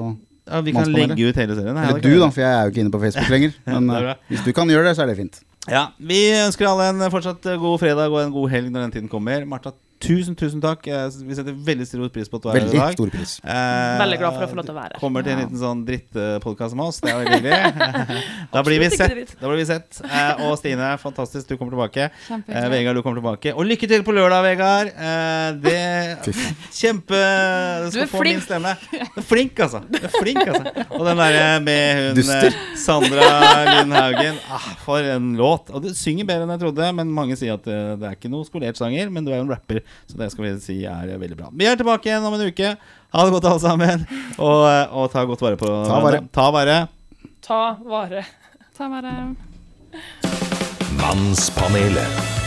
ja, Vi kan legge ut hele serien. Eller du, da, for jeg er jo ikke inne på Facebook lenger. Men hvis du kan gjøre det, så er det fint. Ja, Vi ønsker alle en fortsatt god fredag og en god helg når den tiden kommer. Martha, tusen tusen takk. Eh, Vi setter veldig stor pris på at du er her i Veldig dag. stor pris. Eh, Veldig glad for å få lov til å være her. Kommer til en liten sånn drittpodkast med oss. Det er veldig hyggelig. da blir vi sett. Da blir vi sett. Eh, og Stine, fantastisk, du kommer tilbake. Eh, Vegard, du kommer tilbake. Og lykke til på lørdag, Vegard. Eh, det. Kjempe Du er få flink. min stemme. Du er flink, altså. Du er flink, altså. Og den derre med hun Duster. eh, Sandra Lund Haugen. Ah, for en låt. Og du synger bedre enn jeg trodde, men mange sier at eh, det er ikke noe skolert sanger, men du er jo en rapper, så det skal vi si er veldig bra. Vi er tilbake igjen om en uke. Ha det godt, alle sammen. Og, og ta godt vare på Ta vare. Ta vare. Ta vare. Ta vare. Mannspanelet.